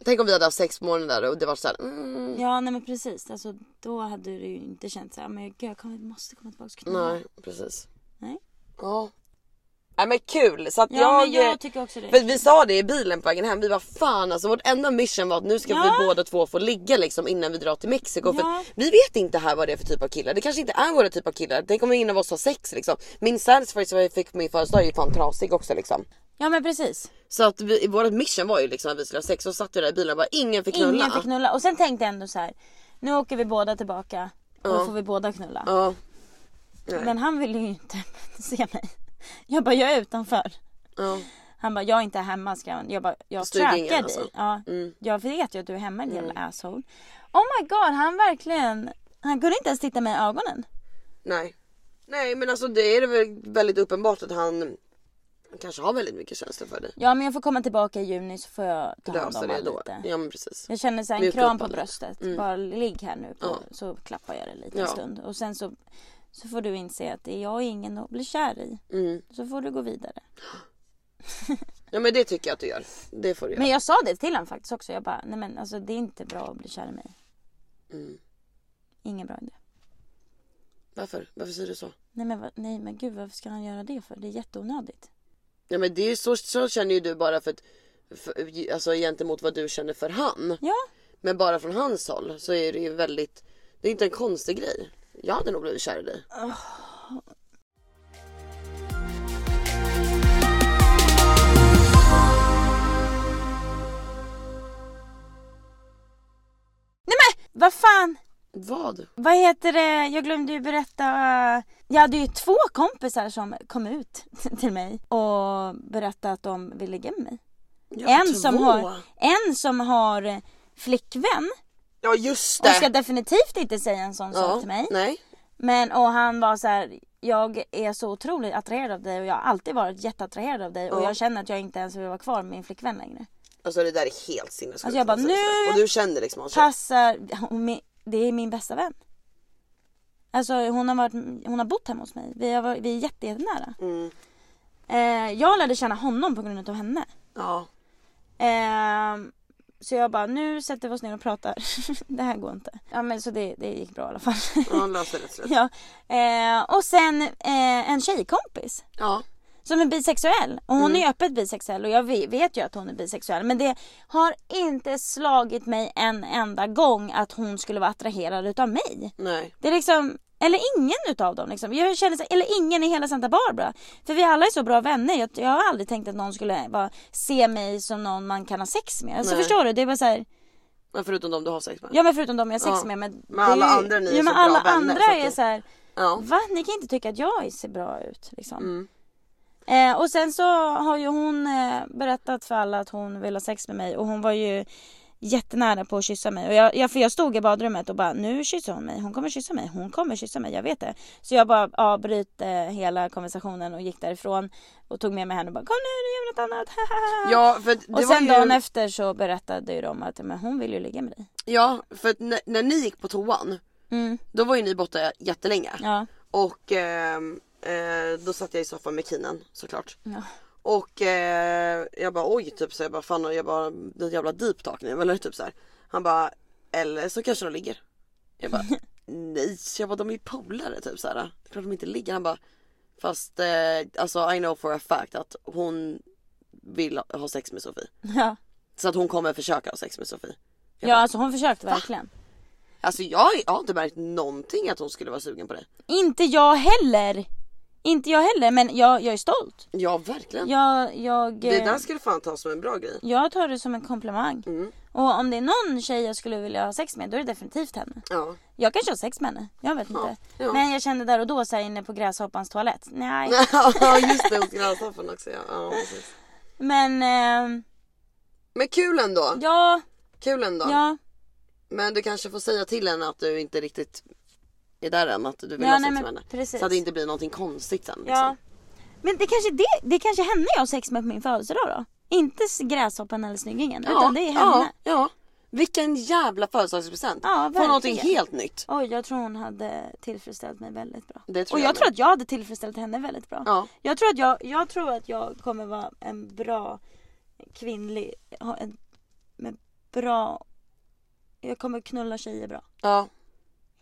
Tänk om vi hade haft sex där och det var såhär mm, ja nej men precis. Alltså, då hade du ju inte känt så här, men gud jag kommer, måste komma tillbaks och knulla. Nej precis. Nej. Ja. Nej men kul så att Ja jag, men jag tycker också det. För vi sa det i bilen på vägen hem, vi var fan alltså vårt enda mission var att nu ska Ja. vi båda två få ligga liksom innan vi drar till Mexiko. För Ja. att vi vet inte här vad det är för typ av killar, det kanske inte är våra typ av killar. Tänk om ingen av oss har sex liksom. Min satisfier som jag fick på min födelsedag är ju fan trasig också liksom. Ja men precis. Så att vi, vårt mission var ju liksom att vi skulle ha sex och satt vi där i bilen och bara ingen fick knulla. Ingen fick knulla. Och sen tänkte jag ändå så här. Nu åker vi båda tillbaka. Och då får vi båda knulla. Ja. Nej. Men han ville ju inte se mig. Jag bara, jag är utanför. Ja. Han bara, jag är inte hemma han. Jag bara, jag Stugingen, trackar dig. alltså. Ja, Mm. Jag vet ju att du är hemma din jävla asshole. Oh my god, han verkligen. Han kunde inte ens titta mig i ögonen. Nej. Nej men alltså det är väl väldigt uppenbart att han, han kanske har väldigt mycket känslor för dig. Ja men jag får komma tillbaka i juni så får jag ta hand om det då. lite. Ja men precis. Jag känner så här, en Mjuka kram på bröstet. Mm. Bara ligg här nu på, Ja. så klappar jag dig lite Ja. en stund. Och sen så, så får du inse att det är jag ingen att bli kär i. Mm. Så får du gå vidare. Ja men det tycker jag att du gör. Det får du göra. Men jag sa det till honom faktiskt också. Jag bara, nej men alltså det är inte bra att bli kär i mig. Mm. Ingen bra idé. Varför? Varför säger du så? Nej men, nej men gud varför ska han göra det för? Det är jätteonödigt. Ja men det är så, så känner ju du bara för att, för, alltså gentemot vad du känner för han. Ja. Men bara från hans håll så är det ju väldigt, det är inte en konstig grej. Jag hade nog blivit kär i dig. Vad fan! Vad? Vad heter det? Jag glömde ju berätta. Jag hade ju två kompisar som kom ut till mig och berättade att de ville ligga med mig. Ja, En två. som, har, en som har flickvän Ja just och det. ska definitivt inte säga en sån sak till mig. Nej. Men och han var så här. Jag är så otroligt attraherad av dig och jag har alltid varit jätteattraherad av dig och Ja. jag känner att jag inte ens vill vara kvar med min flickvän längre. Alltså det där är helt sinnessjukt. Alltså jag bara, sådär. nu- Och du känner liksom honom? Passar, det är min bästa vän. Alltså hon har, varit, hon har bott hemma hos mig. Vi, har, varit- vi är jätte, jättenära. Mm. Eh, jag lärde känna honom på grund av henne. Ja. Eh, så jag bara, nu sätter vi oss ner och pratar. det här går inte. Ja men så det, det gick bra i alla fall. Ja han löser det till ja. eh, och sen eh, en tjejkompis. Ja. Som är bisexuell. Och hon är ju öppet bisexuell och jag ve- vet ju att hon är bisexuell. Men det har inte slagit mig en enda gång att hon skulle vara attraherad utav mig. Nej. Det är liksom, eller ingen utav dem liksom. Jag känner så, eller ingen i hela Santa Barbara. För vi alla är så bra vänner. Jag, jag har aldrig tänkt att någon skulle bara se mig som någon man kan ha sex med. Alltså förstår du? Det är bara så här, Men förutom de du har sex med. ja men förutom de jag har sex Ja. med. Men, Men alla ju- andra ni är ja, så men bra alla vänner, andra så att är så här, Ja. va? Ni kan inte tycka att jag ser bra ut liksom. Mm. Eh, och sen så har ju hon eh, berättat för alla att hon vill ha sex med mig och hon var ju jättenära på att kyssa mig. Och jag, jag, för jag stod i badrummet och bara nu kysser hon mig, hon kommer kyssa mig, hon kommer kyssa mig, jag vet det. Så jag bara avbröt eh, hela konversationen och gick därifrån och tog med mig henne och bara kom nu nu gör vi något annat. Ja för det och var sen ju... dagen efter så berättade ju de att men hon vill ju ligga med dig. Ja för när, när ni gick på toan. Mm, Då var ju ni borta jättelänge. ja. Och ehm, eh, då satt jag i soffan med Kinen såklart. Ja. Och eh, jag bara oj typ så jag bara fan jag bara är jävla deep talk nu eller typ så här. Han bara eller så kanske de ligger. Jag bara nej jag bara de är ju polare typ så här. Klart de inte ligger. Han bara fast eh, alltså I know for a fact att hon vill ha sex med Sofie. Ja. Så att hon kommer försöka ha sex med Sofie. Jag ja bara, alltså hon försökte verkligen. Alltså jag, jag har inte märkt någonting att hon skulle vara sugen på dig. Inte jag heller. Inte jag heller men jag, jag är stolt. Ja verkligen. Jag, jag, Det eh, där ska du fan ta som en bra grej. Jag tar det som en komplimang. Mm. Och om det är någon tjej jag skulle vilja ha sex med då är det definitivt henne. Ja. Jag kanske har sex med henne, jag vet inte. ja. Men jag kände där och då så här inne på gräshoppans toalett. Nej. Ja just det, hos gräshoppen också ja. ja precis. Men eh, Men kul ändå. ja, Kul ändå. ja. Men du kanske får säga till henne att du inte riktigt är där än, att du vill Ja, ha sex med henne. precis. Så att det inte blir någonting konstigt sen. Liksom. ja. Men det kanske det, det kanske henne jag har sex med på min födelsedag då? Inte gräshoppan eller snyggingen utan det är henne. Ja, ja. Vilken jävla födelsedagspresent. Ja, Få någonting helt nytt. Oj, jag tror hon hade tillfredsställt mig väldigt bra. Det tror och jag jag tror att jag hade tillfredsställt henne väldigt bra. Ja. Jag tror att jag, jag tror att jag kommer vara en bra kvinnlig, en med bra, jag kommer knulla tjejer bra. Ja.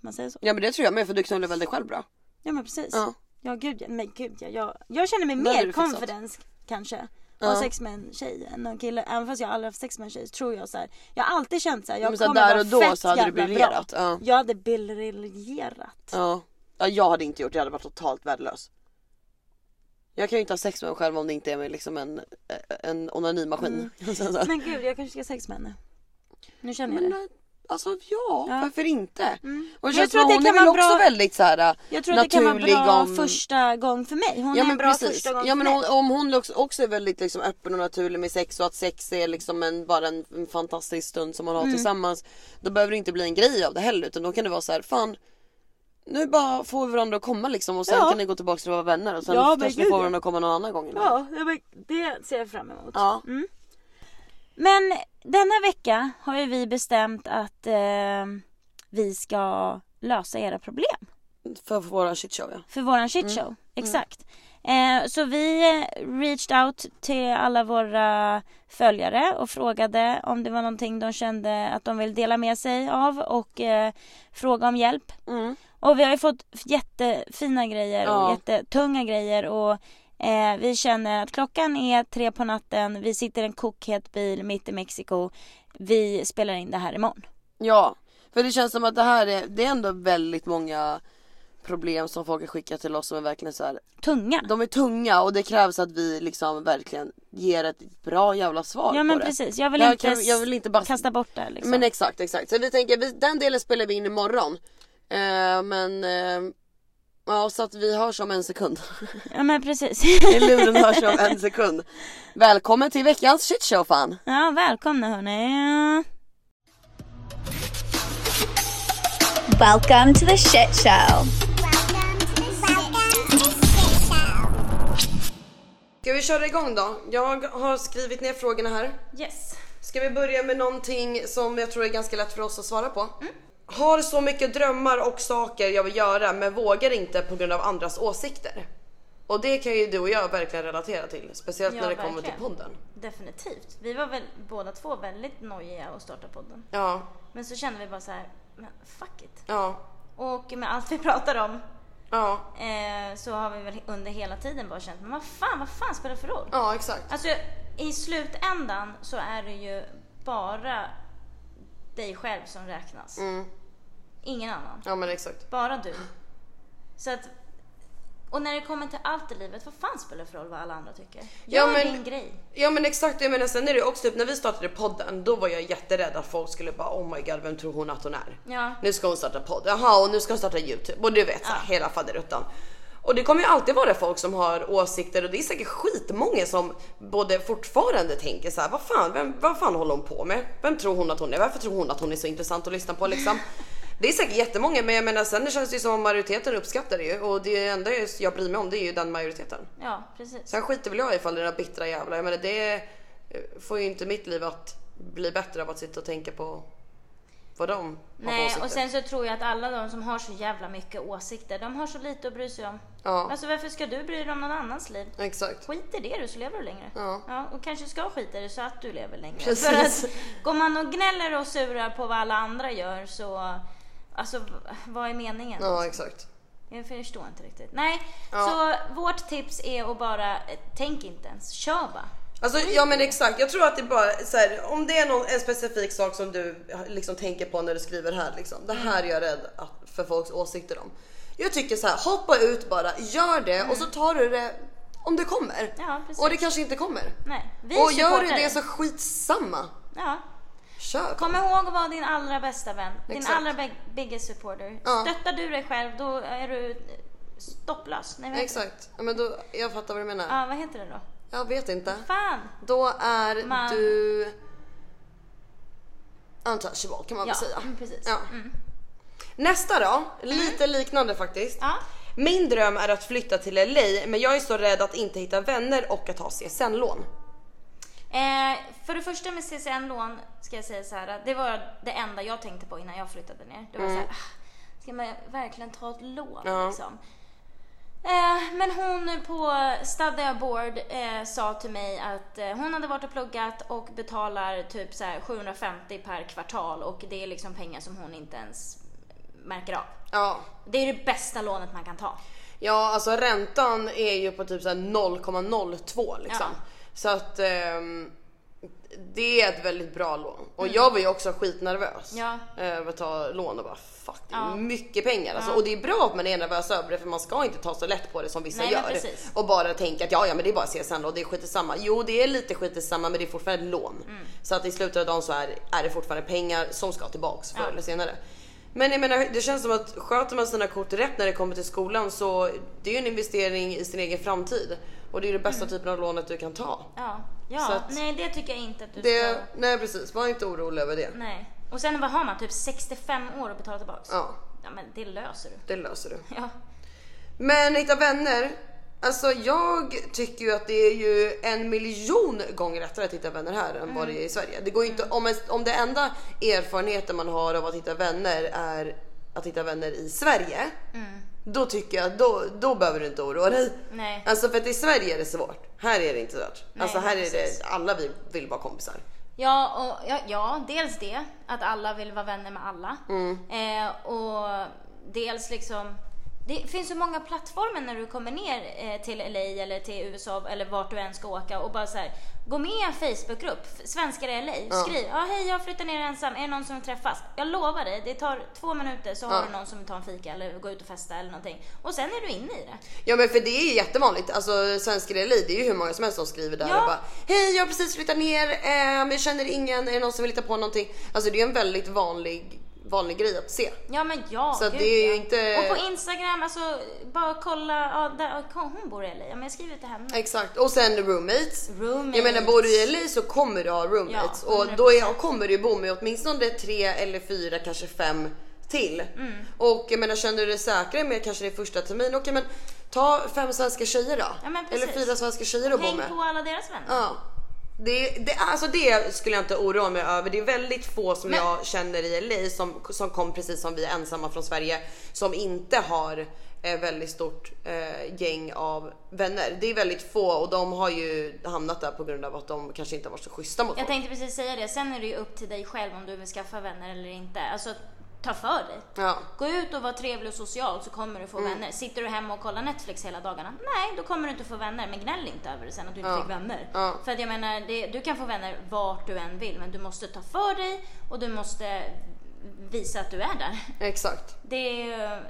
Man säga så? ja men det tror jag med för du knullar väl dig själv bra. Ja men precis. Ja. Ja, gud ja, men gud ja. Jag, jag känner mig mer confidence kanske. Ja. Ha sex med en tjej än en kille. Även fast jag aldrig haft sex med en tjej tror jag så här. Jag har alltid känt så här, jag Men så kommer där vara och då fett så hade du briljerat. Bra. Ja. Jag hade briljerat. Ja. ja. Jag hade inte gjort det, jag hade varit totalt värdelös. Jag kan ju inte ha sex med mig själv om det inte är med liksom en, en onanimaskin. Mm. Men gud jag kanske ska ha sex med henne. Nu känner jag Men det. Alltså ja, Ja. varför inte? Mm. Och det jag tror att hon det är kan väl vara också bra- väldigt så här Jag tror att det kan vara bra om... första gång för mig. Hon Ja är en bra precis. första gång Ja men för hon, mig. om hon också- är väldigt liksom öppen och naturlig med sex och att sex är liksom en, bara en, en fantastisk stund som man har Mm. tillsammans. Då behöver det inte bli en grej av det heller utan då kan det vara så här, fan nu bara får vi varandra att komma liksom och sen Ja. kan ni gå tillbaka till att vara vänner och sen Ja, kanske ni får varandra att komma någon annan gång. Ja, det ser jag fram emot. Ja. Mm. Men denna vecka har ju vi bestämt att eh, vi ska lösa era problem. För våra shitshow ja. För våran shitshow. Exakt. Eh, så vi eh, reached out till alla våra följare och frågade om det var någonting de kände att de vill dela med sig av och eh, fråga om hjälp. Mm. Och vi har ju fått jättefina grejer och Ja. jättetunga grejer och Eh, vi känner att klockan är tre på natten, vi sitter i en kokhet bil mitt i Mexiko. Vi spelar in det här imorgon. Ja, för det känns som att det här är, det är ändå väldigt många problem som folk har skickat till oss som är verkligen så här, Tunga. De är tunga och det krävs att vi liksom verkligen ger ett bra jävla svar Ja men på precis, jag vill, Jag inte, kan- jag vill inte bara- kasta bort det liksom. Men exakt, exakt. Så vi tänker, vi, den delen spelar vi in imorgon. Eh, men eh, ja, så att vi hörs om en sekund. Ja men precis. I luren hörs om en sekund. Välkommen till veckans shitshow fan. ja välkomna hörni. Welcome to the shit show. Ska vi köra igång då? Jag har skrivit ner frågorna här. Yes. Ska vi börja med någonting som jag tror är ganska lätt för oss att svara på? Har så mycket drömmar och saker jag vill göra men vågar inte på grund av andras åsikter. Och det kan ju du och jag verkligen relatera till. Speciellt Ja, när det kommer till verkligen. podden. Definitivt. Vi var väl båda två väldigt nojiga att starta podden. Ja, Men så kände vi bara så här, men fuck it. ja, Och med allt vi pratar om ja, eh, så har vi väl under hela tiden bara känt, men vad fan, vad fan spelar det för roll? ja exakt. Alltså i slutändan så är det ju bara dig själv som räknas. Mm. Ingen annan. Ja men exakt. Bara du. Så att, och när det kommer till allt i livet, vad fan spelar det för roll vad alla andra tycker? Ja, Gör men- din grej. Ja men exakt, jag menar sen är det också typ när vi startade podden då var jag jätterädd att folk skulle bara oh my god vem tror hon att hon är? Ja. Nu ska hon starta podd, jaha och nu ska hon starta youtube och du vet så här, hela faderuttan. Och det kommer ju alltid vara folk som har åsikter och det är säkert skitmånga som både fortfarande tänker så här, vad fan, vem, vad fan håller hon på med? Vem tror hon att hon är? Varför tror hon att hon är så intressant att lyssna på liksom? Det är säkert jättemånga men jag menar sen det känns det ju som majoriteten uppskattar det ju och det enda jag bryr mig om det är ju den majoriteten. Ja, precis. Sen skiter väl jag ifall det är några bittra jävlar. Jag menar det eh, får ju inte mitt liv att bli bättre av att sitta och tänka på vad de har Nej, åsikter. och sen så tror jag att alla de som har så jävla mycket åsikter, de har så lite att bry sig om. Ja. Alltså varför ska du bry dig om någon annans liv? Exakt. Skit i det du så lever du längre. Ja. och kanske ska skita i det så att du lever längre. Precis. För att går man och gnäller och surar på vad alla andra gör så, alltså vad är meningen? Ja exakt. Jag förstår inte riktigt. Nej, Ja. så vårt tips är att bara, eh, tänk inte ens, kör bara. Alltså ja men exakt. Jag tror att det bara så här, om det är någon, en specifik sak som du liksom tänker på när du skriver här liksom. Det här är jag rädd att, för folks åsikter om. Jag tycker så här, hoppa ut bara, gör det och så tar du det om det kommer. Mm. Ja, precis. och det kanske inte kommer. Nej, vi och gör du det så skitsamma. Ja. Kör. Kom ihåg att vara din allra bästa vän. Din Exakt. allra big- biggest supporter. Ja. Stöttar du dig själv, då är du stopplös. Nej? Exakt. Ja, men då, jag fattar vad du menar. Ja, vad heter det då? Jag vet inte. Fan! Då är Man- du untouchable kan man Ja, väl säga. mm, precis. Ja. Mm. Nästa då, lite liknande faktiskt. Ja. Min dröm är att flytta till LA men jag är så rädd att inte hitta vänner och att ha CSN-lån. Eh, för det första med CSN-lån ska jag säga så här det var det enda jag tänkte på innan jag flyttade ner. Det var så här, ah, ska man verkligen ta ett lån Ja. liksom? Eh, men hon på Study Aboard eh, sa till mig att eh, hon hade varit och pluggat och betalar typ så här 750 per kvartal och det är liksom pengar som hon inte ens märker av. Ja. Det är det bästa lånet man kan ta. Ja alltså räntan är ju på typ så här 0,02 liksom. Ja. Så att ehm, det är ett väldigt bra lån. Och jag var ju också skitnervös Ja. över att ta lån och bara fuck det är Ja. mycket pengar. Alltså, och det är bra att man är nervös över det för man ska inte ta så lätt på det som vissa Nej, gör. Och bara tänka att ja, ja men det är bara CSN och det är skit samma. Jo det är lite skit samma men det är fortfarande ett lån. Mm. Så att i slutet av dagen så är, är det fortfarande pengar som ska tillbaks förr Ja. eller senare. Men jag menar det känns som att sköter man sina kort rätt när det kommer till skolan så det är ju en investering i sin egen framtid. Och det är ju den bästa typen av lånet du kan ta. Ja, ja. att- nej det tycker jag inte att du Det, ska. nej precis, var inte orolig över det. Nej. Och sen vad har man? Typ 65 år att betala tillbaks? Ja, Ja men det löser du. det löser du. Ja. Men hitta vänner. Alltså jag tycker ju att det är ju en miljon gånger lättare att hitta vänner här än vad det är i Sverige. Det går ju inte, om, en, om det enda erfarenheten man har av att hitta vänner är att hitta vänner i Sverige. Då tycker jag då, då behöver du inte oroa dig. Nej. Alltså för att i Sverige är det svårt. Här är det inte svårt. Nej, alltså här är precis. det, alla vi vill vara kompisar. Ja, och, ja, ja, dels det. Att alla vill vara vänner med alla. Mm. Eh, och dels liksom Det finns så många plattformar när du kommer ner eh, till LA eller till USA eller vart du än ska åka och bara så här, gå med i en Facebookgrupp, Svenskar i LA, skriv ja hej jag flyttar ner ensam, är det någon som vill träffas? Jag lovar dig, det tar två minuter så har Ja. du någon som vill ta en fika eller gå ut och festa eller någonting och sen är du inne i det. Ja men för det är ju jättevanligt, alltså svenskar i LA, det är ju hur många som helst som skriver där Ja. och bara Hej jag har precis flyttat ner, eh, jag känner ingen, är det någon som vill hitta på någonting? Alltså det är en väldigt vanlig, vanlig grej att se. Ja men ja, Så gud, det är ju ja. inte- Och på Instagram, alltså bara kolla, ja, där, hon bor i LA, ja men jag skriver till henne. Exakt, och sen roommates. Roommates. Jag menar bor du i LA så kommer du ha roommates Ja, och då är, 100%. kommer du bo med åtminstone tre eller fyra, kanske fem till. Mm. Och jag menar känner du dig säkrare med kanske din första termin, okej men ta fem svenska tjejer då. Ja, men eller fyra svenska tjejer att bo Häng med. på alla deras vänner. Ja. Det, det, alltså det skulle jag inte oroa mig över. Det är väldigt få som Men- jag känner i LA som, som kom precis som vi ensamma från Sverige som inte har ett väldigt stort eh, gäng av vänner. Det är väldigt få och de har ju hamnat där på grund av att de kanske inte har varit så schyssta mot Jag folk. tänkte precis säga det, sen är det ju upp till dig själv om du vill skaffa vänner eller inte. Alltså ta för dig. Ja. Gå ut och var trevlig och social så kommer du få Mm. vänner. Sitter du hemma och kollar Netflix hela dagarna? Nej, då kommer du inte få vänner. Men gnäll inte över det sen att du inte Ja. fick vänner. Ja. För att jag menar, det, du kan få vänner vart du än vill, men du måste ta för dig och du måste visa att du är där. Exakt. Det är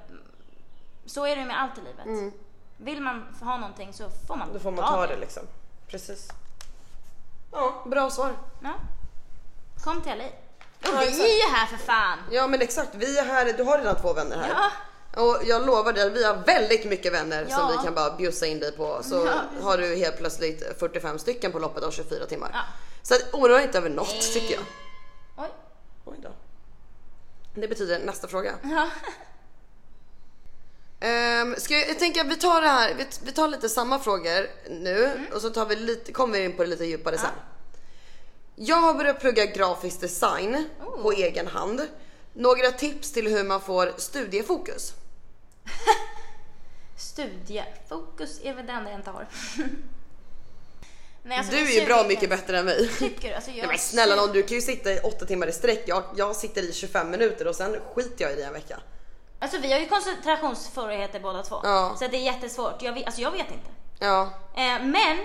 Så är det med allt i livet. Vill man ha någonting så får man Mm. Då får man ta det liksom. Precis. Ja, bra svar. Ja. Kom till LA. Ja, vi exakt. är ju här för fan! Ja men exakt, vi är här, du har redan två vänner här. Ja. Och jag lovar dig, vi har väldigt mycket vänner Ja. som vi kan bara bjussa in dig på. Så Ja, har du helt plötsligt 45 stycken på loppet av 24 timmar. Ja. Så oroa dig inte över något Nej. tycker jag. Oj. Oj då. Det betyder nästa fråga. Ja. Um, ska jag, jag tänker att vi tar det här, vi, vi tar lite samma frågor nu Mm. och så tar vi lite, kommer vi in på det lite djupare sen. Jag har börjat plugga grafisk design Oh. på egen hand. Några tips till hur man får studiefokus? Studiefokus är väl det enda jag inte har. Nej, alltså, du är ju bra mycket bättre än mig. Tycker? Alltså, jag Nej, snälla nån, du kan ju sitta i åtta timmar i sträck. Jag, jag sitter i 25 minuter och sen skiter jag i det en vecka. Alltså vi har ju koncentrationssvårigheter båda två. Ja. Så det är jättesvårt. Jag vet, alltså jag vet inte. Ja, Eh, men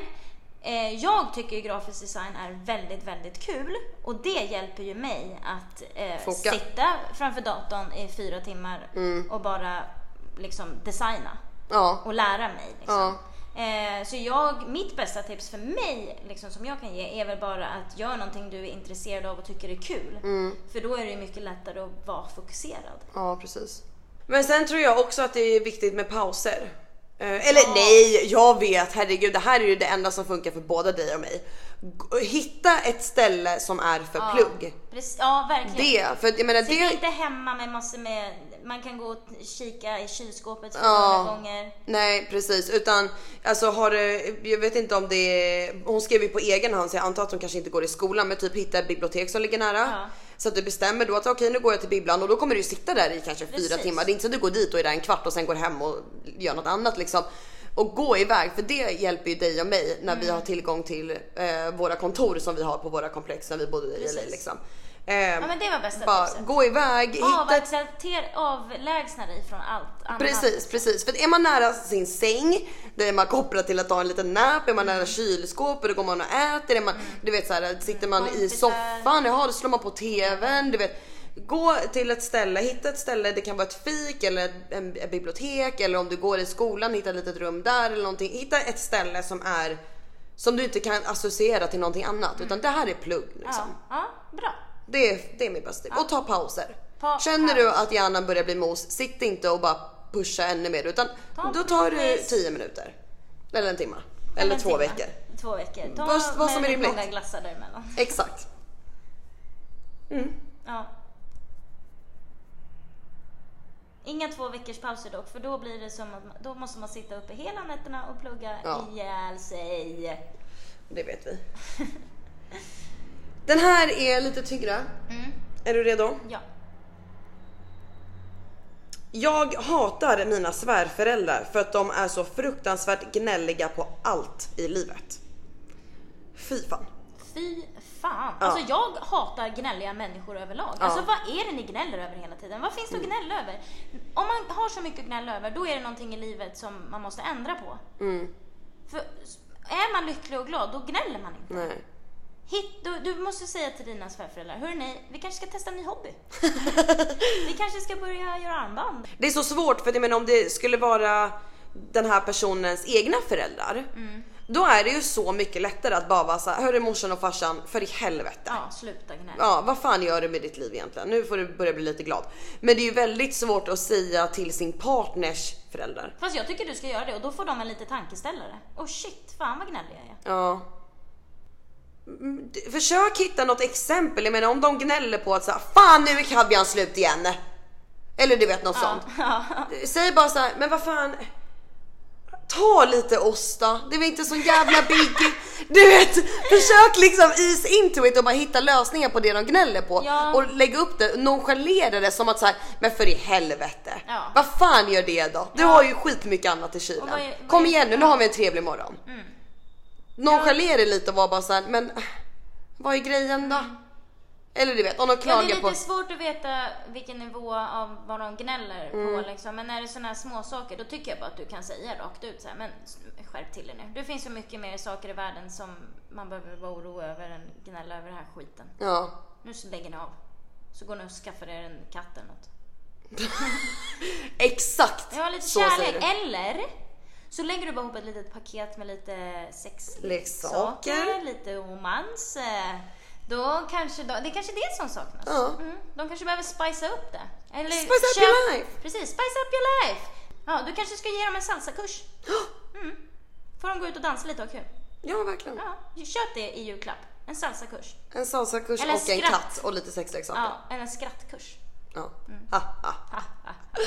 jag tycker grafisk design är väldigt, väldigt kul. Och det hjälper ju mig att eh, sitta framför datorn i fyra timmar Mm. och bara liksom designa. ja, och lära mig. Liksom. Ja. Eh, så jag, mitt bästa tips för mig liksom, som jag kan ge är väl bara att göra någonting du är intresserad av och tycker är kul. Mm. För då är det mycket lättare att vara fokuserad. ja precis. Men sen tror jag också att det är viktigt med pauser. Eh, eller nej, jag vet, herregud, det här är ju det enda som funkar för båda dig och mig. Hitta ett ställe som är för Ja, plugg. Precis, ja, verkligen. Det, för jag menar Sitt det... inte hemma med massor med, man kan gå och kika i kylskåpet för Ja. många gånger. Nej precis utan alltså har du, jag vet inte om det är, hon skrev ju på egen hand så jag antar att hon kanske inte går i skolan men typ hitta ett bibliotek som ligger nära. Ja. Så att du bestämmer då att okej nu går jag till bibblan och då kommer du sitta där i kanske fyra Precis. timmar. Det är inte så att du går dit och är där en kvart och sen går hem och gör något annat liksom. Och gå iväg för det hjälper ju dig och mig när Mm. vi har tillgång till eh, våra kontor som vi har på våra komplex när vi bodde i LA liksom. Eh, Ja men det var bästa bara tipset. gå iväg, Avaccepter, avlägsna dig från allt annat. Precis, precis. För är man nära sin säng, då är man kopplad till att ta en liten nap. Är man nära kylskåpet, då går man och äter. Är man, du vet så här, sitter man i Kompisar. soffan, jaha, då slår man på tvn. Du vet, gå till ett ställe, hitta ett ställe. Det kan vara ett fik eller en, ett bibliotek eller om du går i skolan, hitta ett litet rum där eller någonting. Hitta ett ställe som är som du inte kan associera till någonting annat utan det här är plugg Ja, liksom. ja, bra. Det är, det är mitt bästa tips. Och ta pauser. Ta Känner du paus. att hjärnan börjar bli mos, sitt inte och bara pusha ännu mer utan Ta då tar du paus. 10 minuter. Eller en timme. Eller, en två timme. veckor. Två veckor. Ta Vad- vad som är rimligt. många glassar däremellan. Exakt. Ja. Inga två veckors pauser dock, för då blir det som att då måste man sitta uppe hela nätterna och plugga Ja. ihjäl sig. Det vet vi. Den här är lite tyngre. Mm. Är du redo? Ja. Jag hatar mina svärföräldrar för att de är så fruktansvärt gnälliga på allt i livet. Fy fan. Fy fan. Alltså jag hatar gnälliga människor överlag. Alltså vad är det ni gnäller över hela tiden? Vad finns det att Mm. gnälla över? Om man har så mycket att gnälla över, då är det någonting i livet som man måste ändra på. Mm. För är man lycklig och glad, då gnäller man inte. Nej. Hit, du, du måste säga till dina svärföräldrar, hörni, vi kanske ska testa en ny hobby. vi kanske ska börja göra armband. Det är så svårt för jag menar om det skulle vara den här personens egna föräldrar. Då är det ju så mycket lättare att bara vara såhär, hörru morsan och farsan för i helvete. Ja, sluta gnälla. Ja, vad fan gör du med ditt liv egentligen? Nu får du börja bli lite glad. Men det är ju väldigt svårt att säga till sin partners föräldrar. Fast jag tycker du ska göra det och då får de en lite tankeställare. Oh shit, fan vad gnällig jag är. Ja. Mm, Försök hitta något exempel. Jag menar om de gnäller på att säga fan nu är kaviarn slut igen. Eller du vet något sånt. Säg bara så här, men vad fan. Ta lite ost då. Det är väl inte så jävla big. Du vet, försök liksom ease into it och bara hitta lösningar på det de gnäller på. Ja. Och lägga upp det, nonchalera det som att säga, men för i helvete. Ja. Vad fan gör det då? Du har ju skitmycket annat i kylen. Vad är- vad Kom igen nu, nu har vi en trevlig morgon. Nonchalera det lite och vara bara såhär, men vad är grejen då? Eller du vet, om de Ja, det klagar är lite på... svårt att veta vilken nivå av vad de gnäller Mm. på liksom. Men när det är sådana här små saker då tycker jag bara att du kan säga rakt ut så här, men skärp till er nu. Det finns så mycket mer saker i världen som man behöver vara orolig över än gnälla över den här skiten. Ja. Nu så lägger ni av. Så går ni och skaffar er en katt eller något. Exakt! Ja, lite så kärlek. Eller så lägger du bara ihop ett litet paket med lite sexleksaker, Leksaker. lite romans. eh, Då kanske, då, det är kanske det som saknas. Ja. Mm. De kanske behöver spicea upp det. Eller Spice up your life. Precis, spice up your life. Ja, du kanske ska ge dem en salsakurs. Mm. Får de gå ut och dansa lite och ha kul. Ja, verkligen. Ja, köp det i julklapp. En salsakurs. En salsakurs Eller och en skratt. katt och lite sexleksaker. Ja, eller en skrattkurs. Ja. Mm. Ha, ha. Hatar det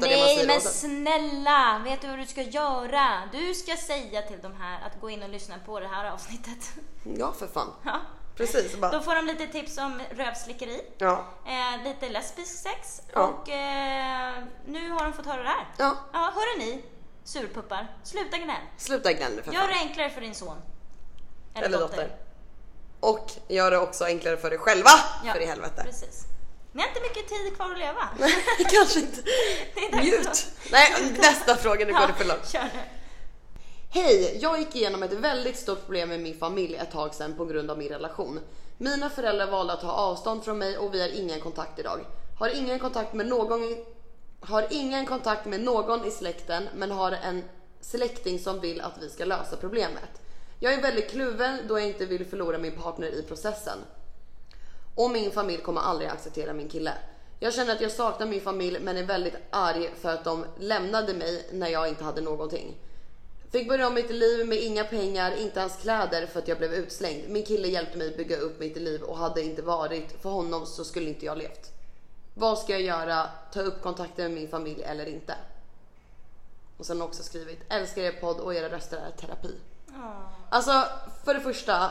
man Nej men snälla, vet du vad du ska göra? Du ska säga till de här att gå in och lyssna på det här avsnittet. Ja, för fan. Ja. Precis. Då Bara. får de lite tips om rövslickeri, Ja. eh, lite lesbisk sex Ja. och eh, nu har de fått höra det här. Ja. Ja, hörru ni surpuppar, sluta gnäll. Sluta gnäll för Gör fan. det enklare för din son. Eller, Eller dotter. dotter. Och gör det också enklare för dig själva. Ja, För i helvete. Precis. Ni har inte mycket tid kvar att leva. Kanske inte. Njut. Nej, nästa fråga. Nu går det för långt. kör nu. Hej! Jag gick igenom ett väldigt stort problem med min familj ett tag sedan på grund av min relation. Mina föräldrar valde att ta avstånd från mig och vi har ingen kontakt idag. Har ingen kontakt med någon har ingen kontakt med någon i släkten men har en släkting som vill att vi ska lösa problemet. Jag är väldigt kluven då jag inte vill förlora min partner i processen. Och min familj kommer aldrig acceptera min kille. Jag känner att jag saknar min familj men är väldigt arg för att de lämnade mig när jag inte hade någonting. Fick börja om mitt liv med inga pengar, inte ens kläder för att jag blev utslängd. Min kille hjälpte mig bygga upp mitt liv och hade inte varit för honom så skulle inte jag levt. Vad ska jag göra? Ta upp kontakten med min familj eller inte? Och sen också skrivit älskar er podd och era röster är terapi. Alltså för det första,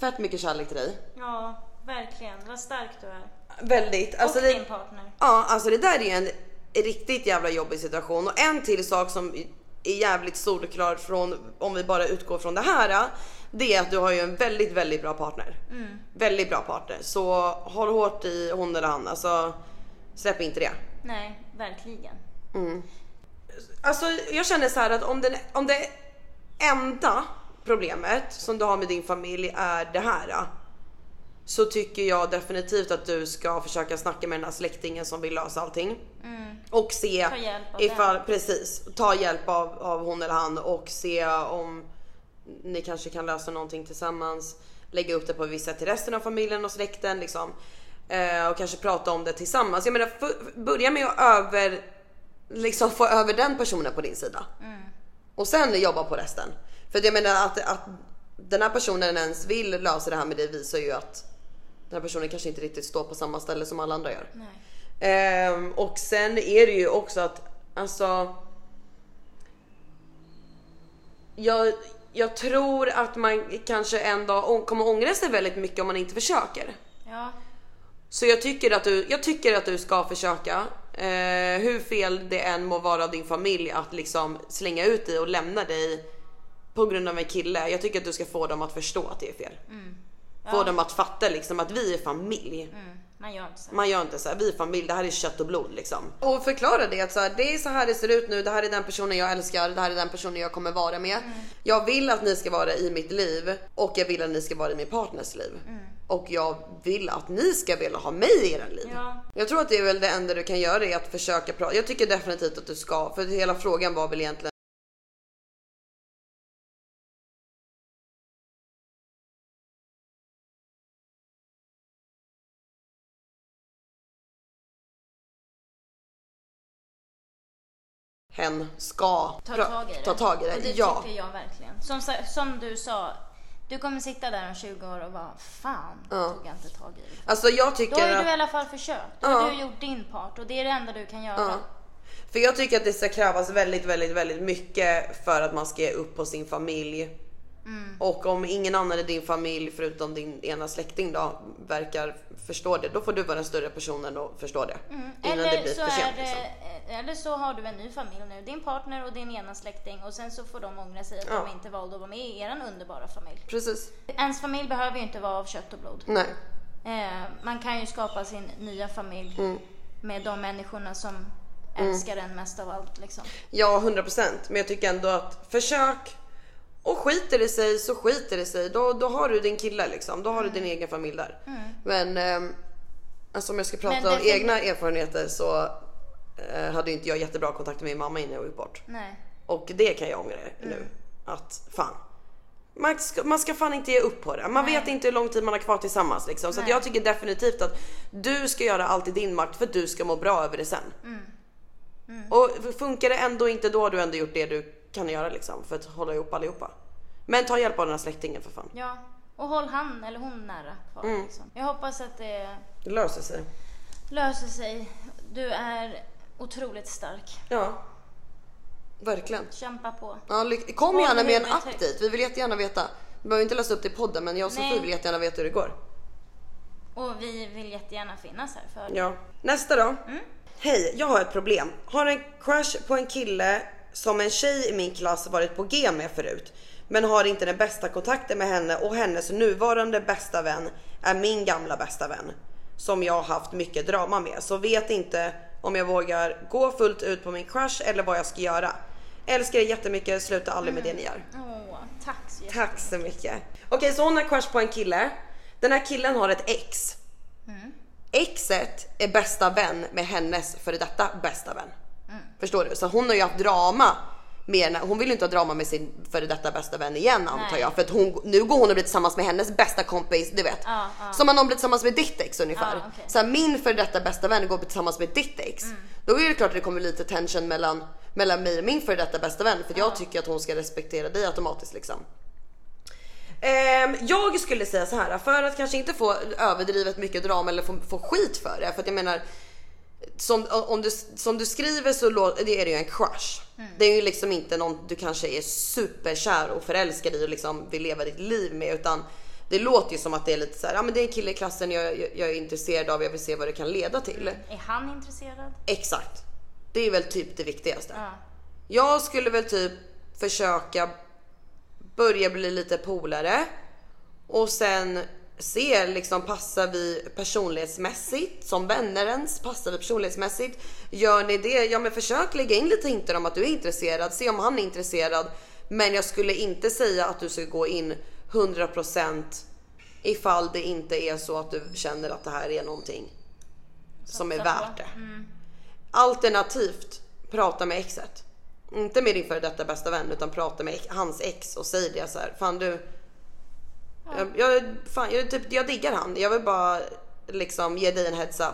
fett mycket kärlek till dig. Ja, verkligen. Vad stark du är. Väldigt. Alltså och det, din partner. Ja, alltså det där är ju en riktigt jävla jobbig situation och en till sak som är jävligt solklar från om vi bara utgår från det här. Det är att du har ju en väldigt, väldigt bra partner. Väldigt bra partner. Så håll hårt i hon eller han. Alltså släpp inte det. Nej, verkligen. Alltså jag känner så här att om, den, om det enda problemet som du har med din familj är det här. Så tycker jag definitivt att du ska försöka snacka med den här släktingen som vill lösa allting. Och se Mm. Ta hjälp av ifall, precis, ta hjälp av, av hon eller han och se om ni kanske kan lösa någonting tillsammans. Lägga upp det på vissa till resten av familjen och släkten liksom. Eh, och kanske prata om det tillsammans. Jag menar f- börja med att över, liksom få över den personen på din sida. Och sen jobba på resten. För jag menar att, att den här personen ens vill lösa det här med dig visar ju att den här personen kanske inte riktigt står på samma ställe som alla andra gör. Ehm, och sen är det ju också att alltså. Jag, jag tror att man kanske en dag kommer ångra sig väldigt mycket om man inte försöker. Ja, Så jag tycker att du, jag tycker att du ska försöka. Eh, hur fel det än må vara av din familj att liksom slänga ut dig och lämna dig på grund av en kille. Jag tycker att du ska få dem att förstå att det är fel. Få dem att fatta liksom att vi är familj. Mm, man gör inte så. Man gör inte så vi är familj, det här är kött och blod liksom. Och förklara det att så här, det är så här det ser ut nu, det här är den personen jag älskar, det här är den personen jag kommer vara med. Mm. Jag vill att ni ska vara i mitt liv och jag vill att ni ska vara i min partners liv. Och jag vill att ni ska vilja ha mig i era liv. Ja. Jag tror att det är väl det enda du kan göra är att försöka prata. Jag tycker definitivt att du ska, för hela frågan var väl egentligen hen ska Ta tag i det. ta tag i det. Och det ja. tycker jag verkligen. Som, som du sa, du kommer sitta där om 20 år och bara fan Ja. tog jag inte tag i det. Alltså jag Då tycker har ju att... du i alla fall försökt. Då Ja. har du gjort din part och det är det enda du kan göra. Ja. För jag tycker att det ska krävas väldigt, väldigt, väldigt mycket för att man ska ge upp på sin familj. Mm. Och om ingen annan i din familj förutom din ena släkting då verkar förstå det, då får du vara den större personen och förstå det. Innan Mm. Eller, det blir så sent. Liksom. eller så har du en ny familj nu, din partner och din ena släkting och sen så får de ångra sig att Ja. de inte valde att vara med i er underbara familj. Precis. Ens familj behöver ju inte vara av kött och blod. Nej. Eh, man kan ju skapa sin nya familj Mm. med de människorna som älskar en mest av allt liksom. Ja, 100% men jag tycker ändå att försök och skiter det sig så skiter det sig. Då, då har du din kille liksom. Då har du din egen familj där. Men ehm, alltså om jag ska prata Mm. Men av defini- egna erfarenheter så eh, hade inte jag jättebra kontakt med min mamma innan jag gick bort. Nej. Och det kan jag ångra nu. Att fan. Man ska, man ska fan inte ge upp på det. Man vet inte hur lång tid man har kvar tillsammans liksom. Så Nej. jag tycker definitivt att du ska göra allt i din makt för att du ska må bra över det sen. Och funkar det ändå inte då har du ändå gjort det du kan göra liksom för att hålla ihop allihopa. Men ta hjälp av den här släktingen för fan. Ja. Och håll han eller hon nära kvar Mm. liksom. Jag hoppas att det Det löser sig. löser sig. Du är otroligt stark. Ja. Verkligen. Kämpa på. Ja, kom Håll gärna med en update. Vi vill jättegärna veta. Vi behöver inte läsa upp det i podden men jag och. Sofie vill jättegärna veta hur det går. Och vi vill jättegärna finnas här för Ja. Nästa då. Hej, jag har ett problem. Har en crush på en kille som en tjej i min klass varit på G med förut. Men har inte den bästa kontakten med henne och hennes nuvarande bästa vän är min gamla bästa vän. Som jag har haft mycket drama med. Så vet inte om jag vågar gå fullt ut på min crush eller vad jag ska göra. Älskar er jättemycket, sluta aldrig med det ni gör. Åh, tack så jättemycket. Tack så mycket. Okej, så hon har crush på en kille. Den här killen har ett ex. Exet är bästa vän med hennes före detta bästa vän. Förstår du? Så hon har ju haft drama med, hon vill ju inte ha drama med sin före detta bästa vän igen antar Nej. jag. För att hon, nu går hon och blir tillsammans med hennes bästa kompis, du vet. Ja, ja. Som om någon blir tillsammans med ditt ex ungefär. Ja, okej. Så här, min före detta bästa vän går tillsammans med ditt ex. Mm. Då är det klart att det kommer lite tension mellan, mellan mig och min före detta bästa vän. För jag tycker att hon ska respektera dig automatiskt liksom. Ehm, jag skulle säga så här för att kanske inte få överdrivet mycket drama eller få, få skit för det. För att jag menar som, om du, som du skriver så det är det ju en crush. Det är ju liksom inte någon du kanske är superkär och förälskad i och liksom vill leva ditt liv med utan det låter ju som att det är lite så här, ja men det är en kille i klassen jag, jag, jag är intresserad av, jag vill se vad det kan leda till. Är han intresserad? Exakt. Det är väl typ det viktigaste. Ja. Jag skulle väl typ försöka börja bli lite polare och sen se liksom passar vi personlighetsmässigt som vänner ens? Passar vi personlighetsmässigt? Gör ni det? Ja men försök lägga in lite hintar om att du är intresserad, se om han är intresserad. Men jag skulle inte säga att du ska gå in 100% ifall det inte är så att du känner att det här är någonting som är värt det. Alternativt prata med exet. Inte med din före detta bästa vän utan prata med hans ex och säg det så här. Fan du. Jag, jag, fan, jag, typ, jag diggar han. Jag vill bara liksom ge dig en heads up.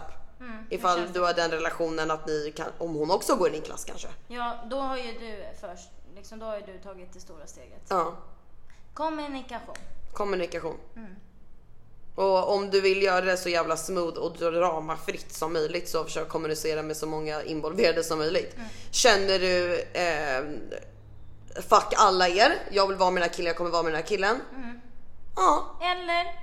ifall känns du har den relationen att ni kan, om hon också går i din klass kanske. Ja, då har ju du först, liksom, då har ju du tagit det stora steget. Ja, Kommunikation. kommunikation. Och om du vill göra det så jävla smooth och dramafritt som möjligt så försök kommunicera med så många involverade som möjligt. Känner du eh, fuck alla er, jag vill vara med den här killen, jag kommer vara med den här killen. Ja, Eller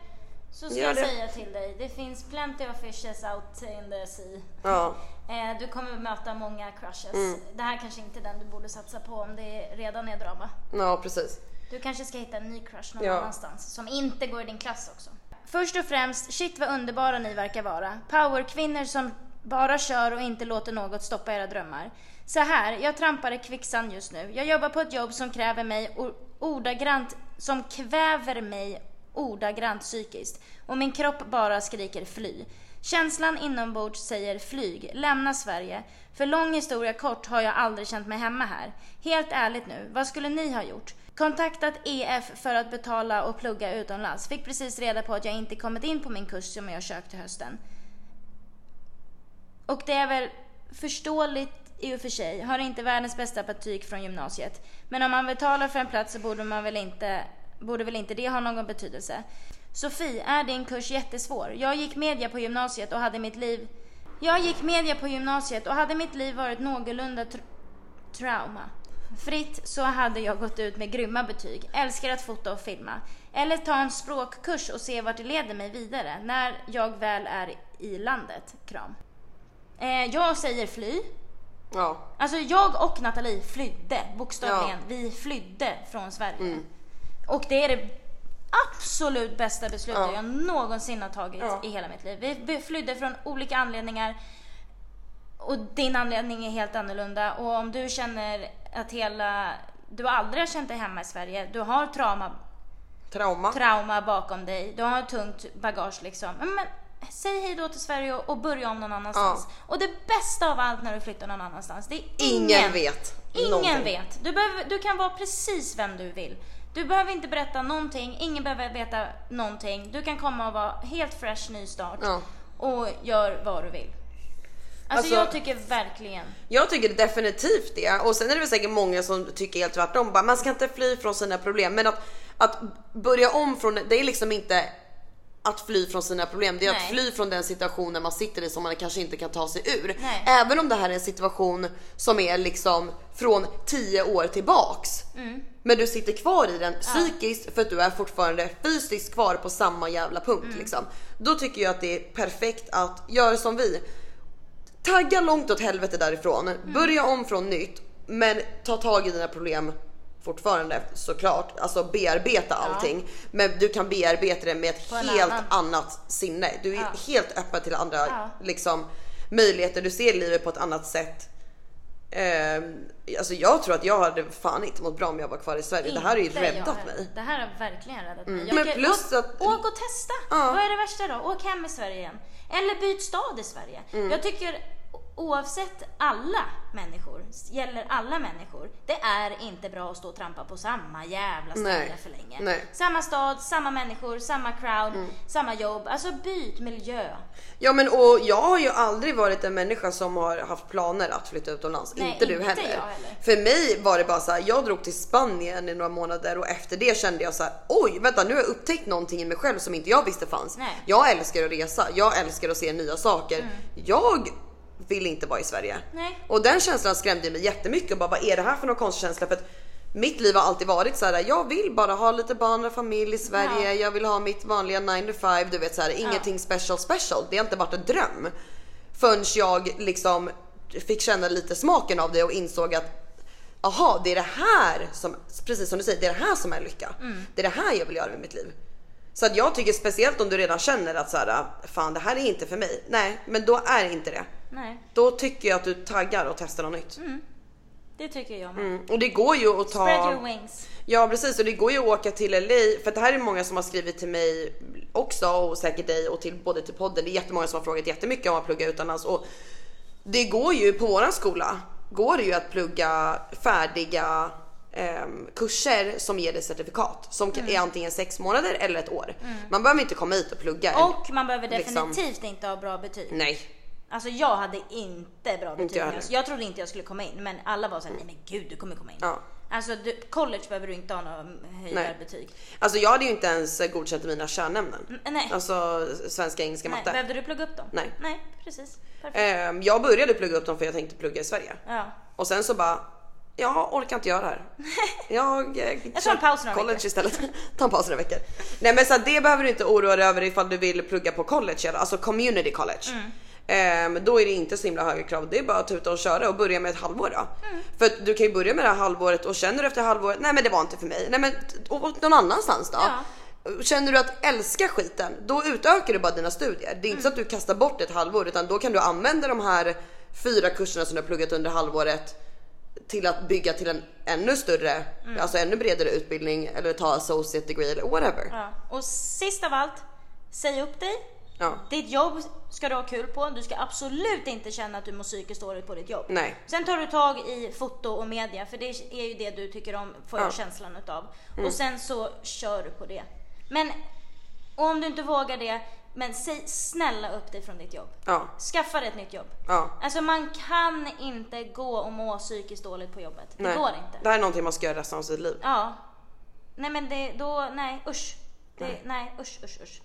så ska jag säga till dig, det finns plenty of fishes out in the sea. ja, Eh, du kommer möta många crushes. Mm. Det här kanske inte är den du borde satsa på om det redan är drama. ja precis. Du kanske ska hitta en ny crush någon Ja. annanstans som inte går i din klass också. Först och främst, shit vad underbara ni verkar vara. Powerkvinnor som bara kör och inte låter något stoppa era drömmar. Så här, jag trampar i kvicksand just nu. Jag jobbar på ett jobb som kräver mig ordagrant, som kväver mig ordagrant psykiskt. Och min kropp bara skriker fly. Känslan inombords säger flyg, lämna Sverige. För lång historia kort har jag aldrig känt mig hemma här. Helt ärligt nu, vad skulle ni ha gjort? Kontaktat EF för att betala och plugga utomlands. Fick precis reda på att jag inte kommit in på min kurs som jag sökt till hösten. Och det är väl förståeligt i och för sig. Har inte världens bästa betyg från gymnasiet. Men om man betalar för en plats så borde man väl inte, borde väl inte det ha någon betydelse. Sofie, är din kurs jättesvår? Jag gick media på gymnasiet och hade mitt liv... Jag gick media på gymnasiet och hade mitt liv varit någorlunda trauma. Fritt så hade jag gått ut med grymma betyg. Älskar att fota och filma. Eller ta en språkkurs och se vart det leder mig vidare när jag väl är i landet. Kram. Eh, jag säger fly. Ja. Alltså jag och Nathalie flydde, bokstavligen. Vi flydde från Sverige. Och det är det absolut bästa beslutet Ja. jag någonsin har tagit Ja. i hela mitt liv. Vi flydde från olika anledningar. Och din anledning är helt annorlunda. Och om du känner att hela... Du aldrig har känt dig hemma i Sverige. Du har trauma, Trauma. trauma bakom dig. Du har ett tungt bagage liksom. Men säg hej då till Sverige och, börja om någon annanstans. Och det bästa av allt när du flyttar någon annanstans, det är ingen, Ingen vet. Ingen någonting. vet. Du, behöver, du kan vara precis vem du vill. Du behöver inte berätta någonting, ingen behöver veta någonting. Du kan komma och vara helt fresh nystart Ja. och gör vad du vill. Alltså, Alltså- jag tycker verkligen. Jag tycker definitivt det. Och sen är det väl säkert många som tycker helt tvärtom. Bara, man ska inte fly från sina problem. Men att, att börja om från det är liksom inte att fly från sina problem. Det är att Nej. fly från den situationen man sitter i som man kanske inte kan ta sig ur. Nej. Även om det här är en situation som är liksom från 10 år tillbaks. Mm. Men du sitter kvar i den psykiskt för att du är fortfarande fysiskt kvar på samma jävla punkt Mm. liksom. Då tycker jag att det är perfekt att göra som vi. Tagga långt åt helvete därifrån. Mm. Börja om från nytt. Men ta tag i dina problem fortfarande såklart. Alltså bearbeta allting. Men du kan bearbeta det med ett helt annan. annat sinne. Du är Ja. helt öppen till andra Ja. liksom, möjligheter. Du ser livet på ett annat sätt. Ehm, alltså jag tror att jag hade fan inte mått bra om jag var kvar i Sverige. det här har ju Inte jag räddat mig. Mm. Det här har verkligen räddat mig. Men tycker- plus åk, att- åk och testa. Ja. Vad är det värsta då? Åk hem i Sverige igen. Eller byt stad i Sverige. Mm. Jag tycker oavsett alla människor, gäller alla människor, det är inte bra att stå och trampa på samma jävla ställe för länge. Nej. Mm. Samma stad, samma människor, samma crowd, samma jobb. Alltså byt miljö. Ja men och jag har ju aldrig varit en människa som har haft planer att flytta utomlands. Nej, inte du inte heller. heller. För mig var det bara så här, jag drog till Spanien i några månader och efter det kände jag så här: oj vänta nu har jag upptäckt någonting i mig själv som inte jag visste fanns. Nej. Mm. Jag älskar att resa, jag älskar att se nya saker. Jag vill inte vara i Sverige. Nej. Och den känslan skrämde mig jättemycket och bara vad är det här för någon konstig känsla? För att mitt liv har alltid varit så här. jag vill bara ha lite barn och familj i Sverige, Ja. jag vill ha mitt vanliga 9 to 5, du vet så här, ingenting special special. Det har inte varit en dröm. Förrän jag liksom fick känna lite smaken av det och insåg att aha, det är det här som, precis som du säger, det är det här som är lycka. Det är det här jag vill göra med mitt liv. Så att jag tycker speciellt om du redan känner att så här, fan det här är inte för mig. Nej, men då är det inte det. Nej, Då tycker jag att du taggar och testar något nytt. det tycker jag med. Mm. Och det går ju att ta... Spread your wings. Ja precis och det går ju att åka till LA för det här är många som har skrivit till mig också och säkert dig och till både till podden. Det är jättemånga som har frågat jättemycket om att plugga utomlands och det går ju på våran skola går det ju att plugga färdiga ehm, kurser som ger dig certifikat som Mm. är antingen sex månader eller ett år. Man behöver inte komma hit och plugga. en- Och man behöver liksom- definitivt inte ha bra betyg. Nej, Alltså jag hade inte bra betyg. jag jag, trodde inte jag skulle komma in men alla var såhär, nej men gud du kommer komma in. Ja. Alltså du, college behöver du inte ha några höjdarbetyg. alltså jag hade ju inte ens godkänt mina kärnämnen. Mm, nej. Alltså svenska, engelska, nej. matte. Behövde du plugga upp dem? Nej. Nej, precis. Perfekt. Ehm, jag började plugga upp dem för jag tänkte plugga i Sverige. Ja. Och sen så bara, jag orkar inte göra det här. Jag, eh, Jag tar en paus några college veckor. istället. Ta en paus några veckor. Nej men så det behöver du inte oroa dig över ifall du vill plugga på college, eller, alltså community college. Mm. Ehm, då är det inte så himla höga krav. Det är bara att tuta och köra och börja med ett halvår då. Mm. För du kan ju börja med det här halvåret och känner du efter halvåret, nej men det var inte för mig. Nej men t- åk någon annanstans då. Ja. Känner du att älska skiten, då utökar du bara dina studier. Det är inte så att du kastar bort ett halvår utan då kan du använda de här fyra kurserna som du har pluggat under halvåret till att bygga till en ännu större, alltså ännu bredare utbildning eller ta associate degree eller whatever. Ja. Och sist av allt, säg upp dig. Ja. Ditt jobb ska du ha kul på. Du ska absolut inte känna att du mår psykiskt dåligt på ditt jobb. Nej. Sen tar du tag i foto och media, för det är ju det du tycker om, får Ja. känslan utav. Och sen så kör du på det. Men om du inte vågar det, men säg snälla upp dig från ditt jobb. Ja. Skaffa dig ett nytt jobb. Ja. Alltså man kan inte gå och må psykiskt dåligt på jobbet. Det Nej. går inte. Det här är någonting man ska göra resten av sitt liv. Ja. Nej men det, då, nej usch. Det, nej. usch usch usch.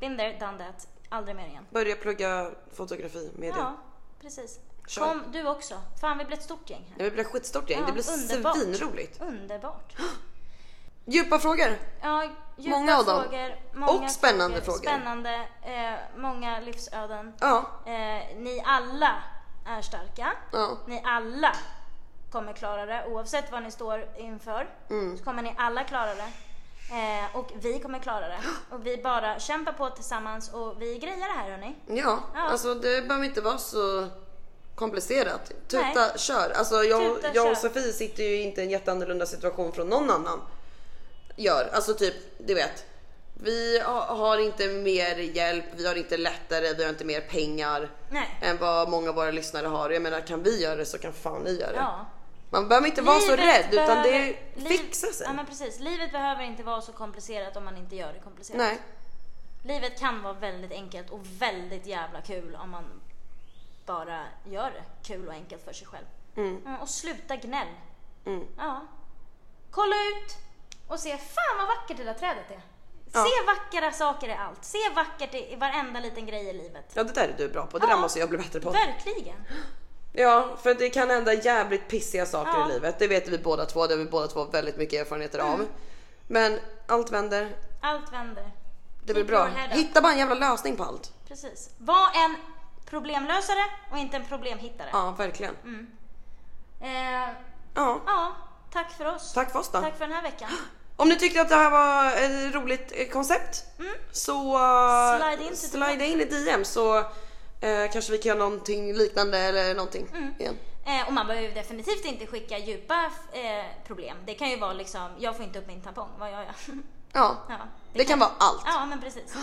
Been there, done that. Aldrig mer igen. Börja plugga fotografi, media. Ja, precis. Kör. Kom du också. Fan vi blir ett stort gäng här. Det blir ett skitstort gäng, Ja, det blir underbart. svinroligt. Underbart. Djupa frågor. Ja, djupa Många av dem. frågor. Många Och spännande frågor. Spännande. Eh, många livsöden. Ja. Eh, ni alla är starka. Ja. Ni alla kommer klara det oavsett vad ni står inför. Mm. Så kommer ni alla klara det. Eh, och vi kommer klara det. Och vi bara kämpar på tillsammans och vi grejar det här hörni. Ja, Ja. alltså det behöver inte vara så komplicerat. Tuta, Nej. kör. Alltså jag, Tuta, jag och. Sofie sitter ju inte i en jätteannorlunda situation från någon annan gör. Alltså typ, du vet. Vi ha- har inte mer hjälp, vi har inte lättare, vi har inte mer pengar Nej. än vad många av våra lyssnare har. Jag menar kan vi göra det så kan fan ni göra det. Ja. Man behöver inte vara så Livet rädd utan det liv- fixar sig. Ja men precis. Livet behöver inte vara så komplicerat om man inte gör det komplicerat. Nej. Livet kan vara väldigt enkelt och väldigt jävla kul om man bara gör det kul och enkelt för sig själv. Mm, och sluta gnäll. Mm. Ja. Kolla ut och se, fan vad vackert det där trädet är. Ja. Se vackra saker i allt. Se vackert i i varenda liten grej i livet. Ja det där är du bra på, det där Ja. måste jag bli bättre på. Verkligen. Ja, för det kan hända jävligt pissiga saker Ja. i livet. Det vet vi båda två, det har vi båda två väldigt mycket erfarenheter Mm. av. Men allt vänder, Allt vänder. det blir bra. Hitta bara en jävla lösning på allt. Precis. Var en problemlösare och inte en problemhittare. Ja, verkligen. Eh, Ja, ja, tack för oss. tack för oss då. Tack för den här veckan. Om ni tyckte att det här var ett roligt koncept så eh, Slide in slide in i DM så eh, kanske vi kan göra någonting liknande eller någonting Mm. igen. Eh, och man behöver definitivt inte skicka djupa eh, problem. Det kan ju vara liksom, jag får inte upp min tampong, vad gör jag? Ja, ja, det kan vara allt. Ja, men precis.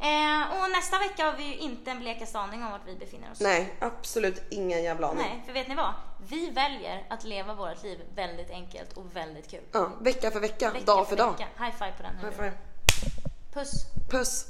Eh, och nästa vecka har vi ju inte en blekaste aning om vart vi befinner oss. Nej, absolut ingen jävla aning. Nej, för vet ni vad? Vi väljer att leva vårt liv väldigt enkelt och väldigt kul. Ja, vecka för vecka, Vecka dag för dag. vecka. High five på den. High five. Puss! Puss!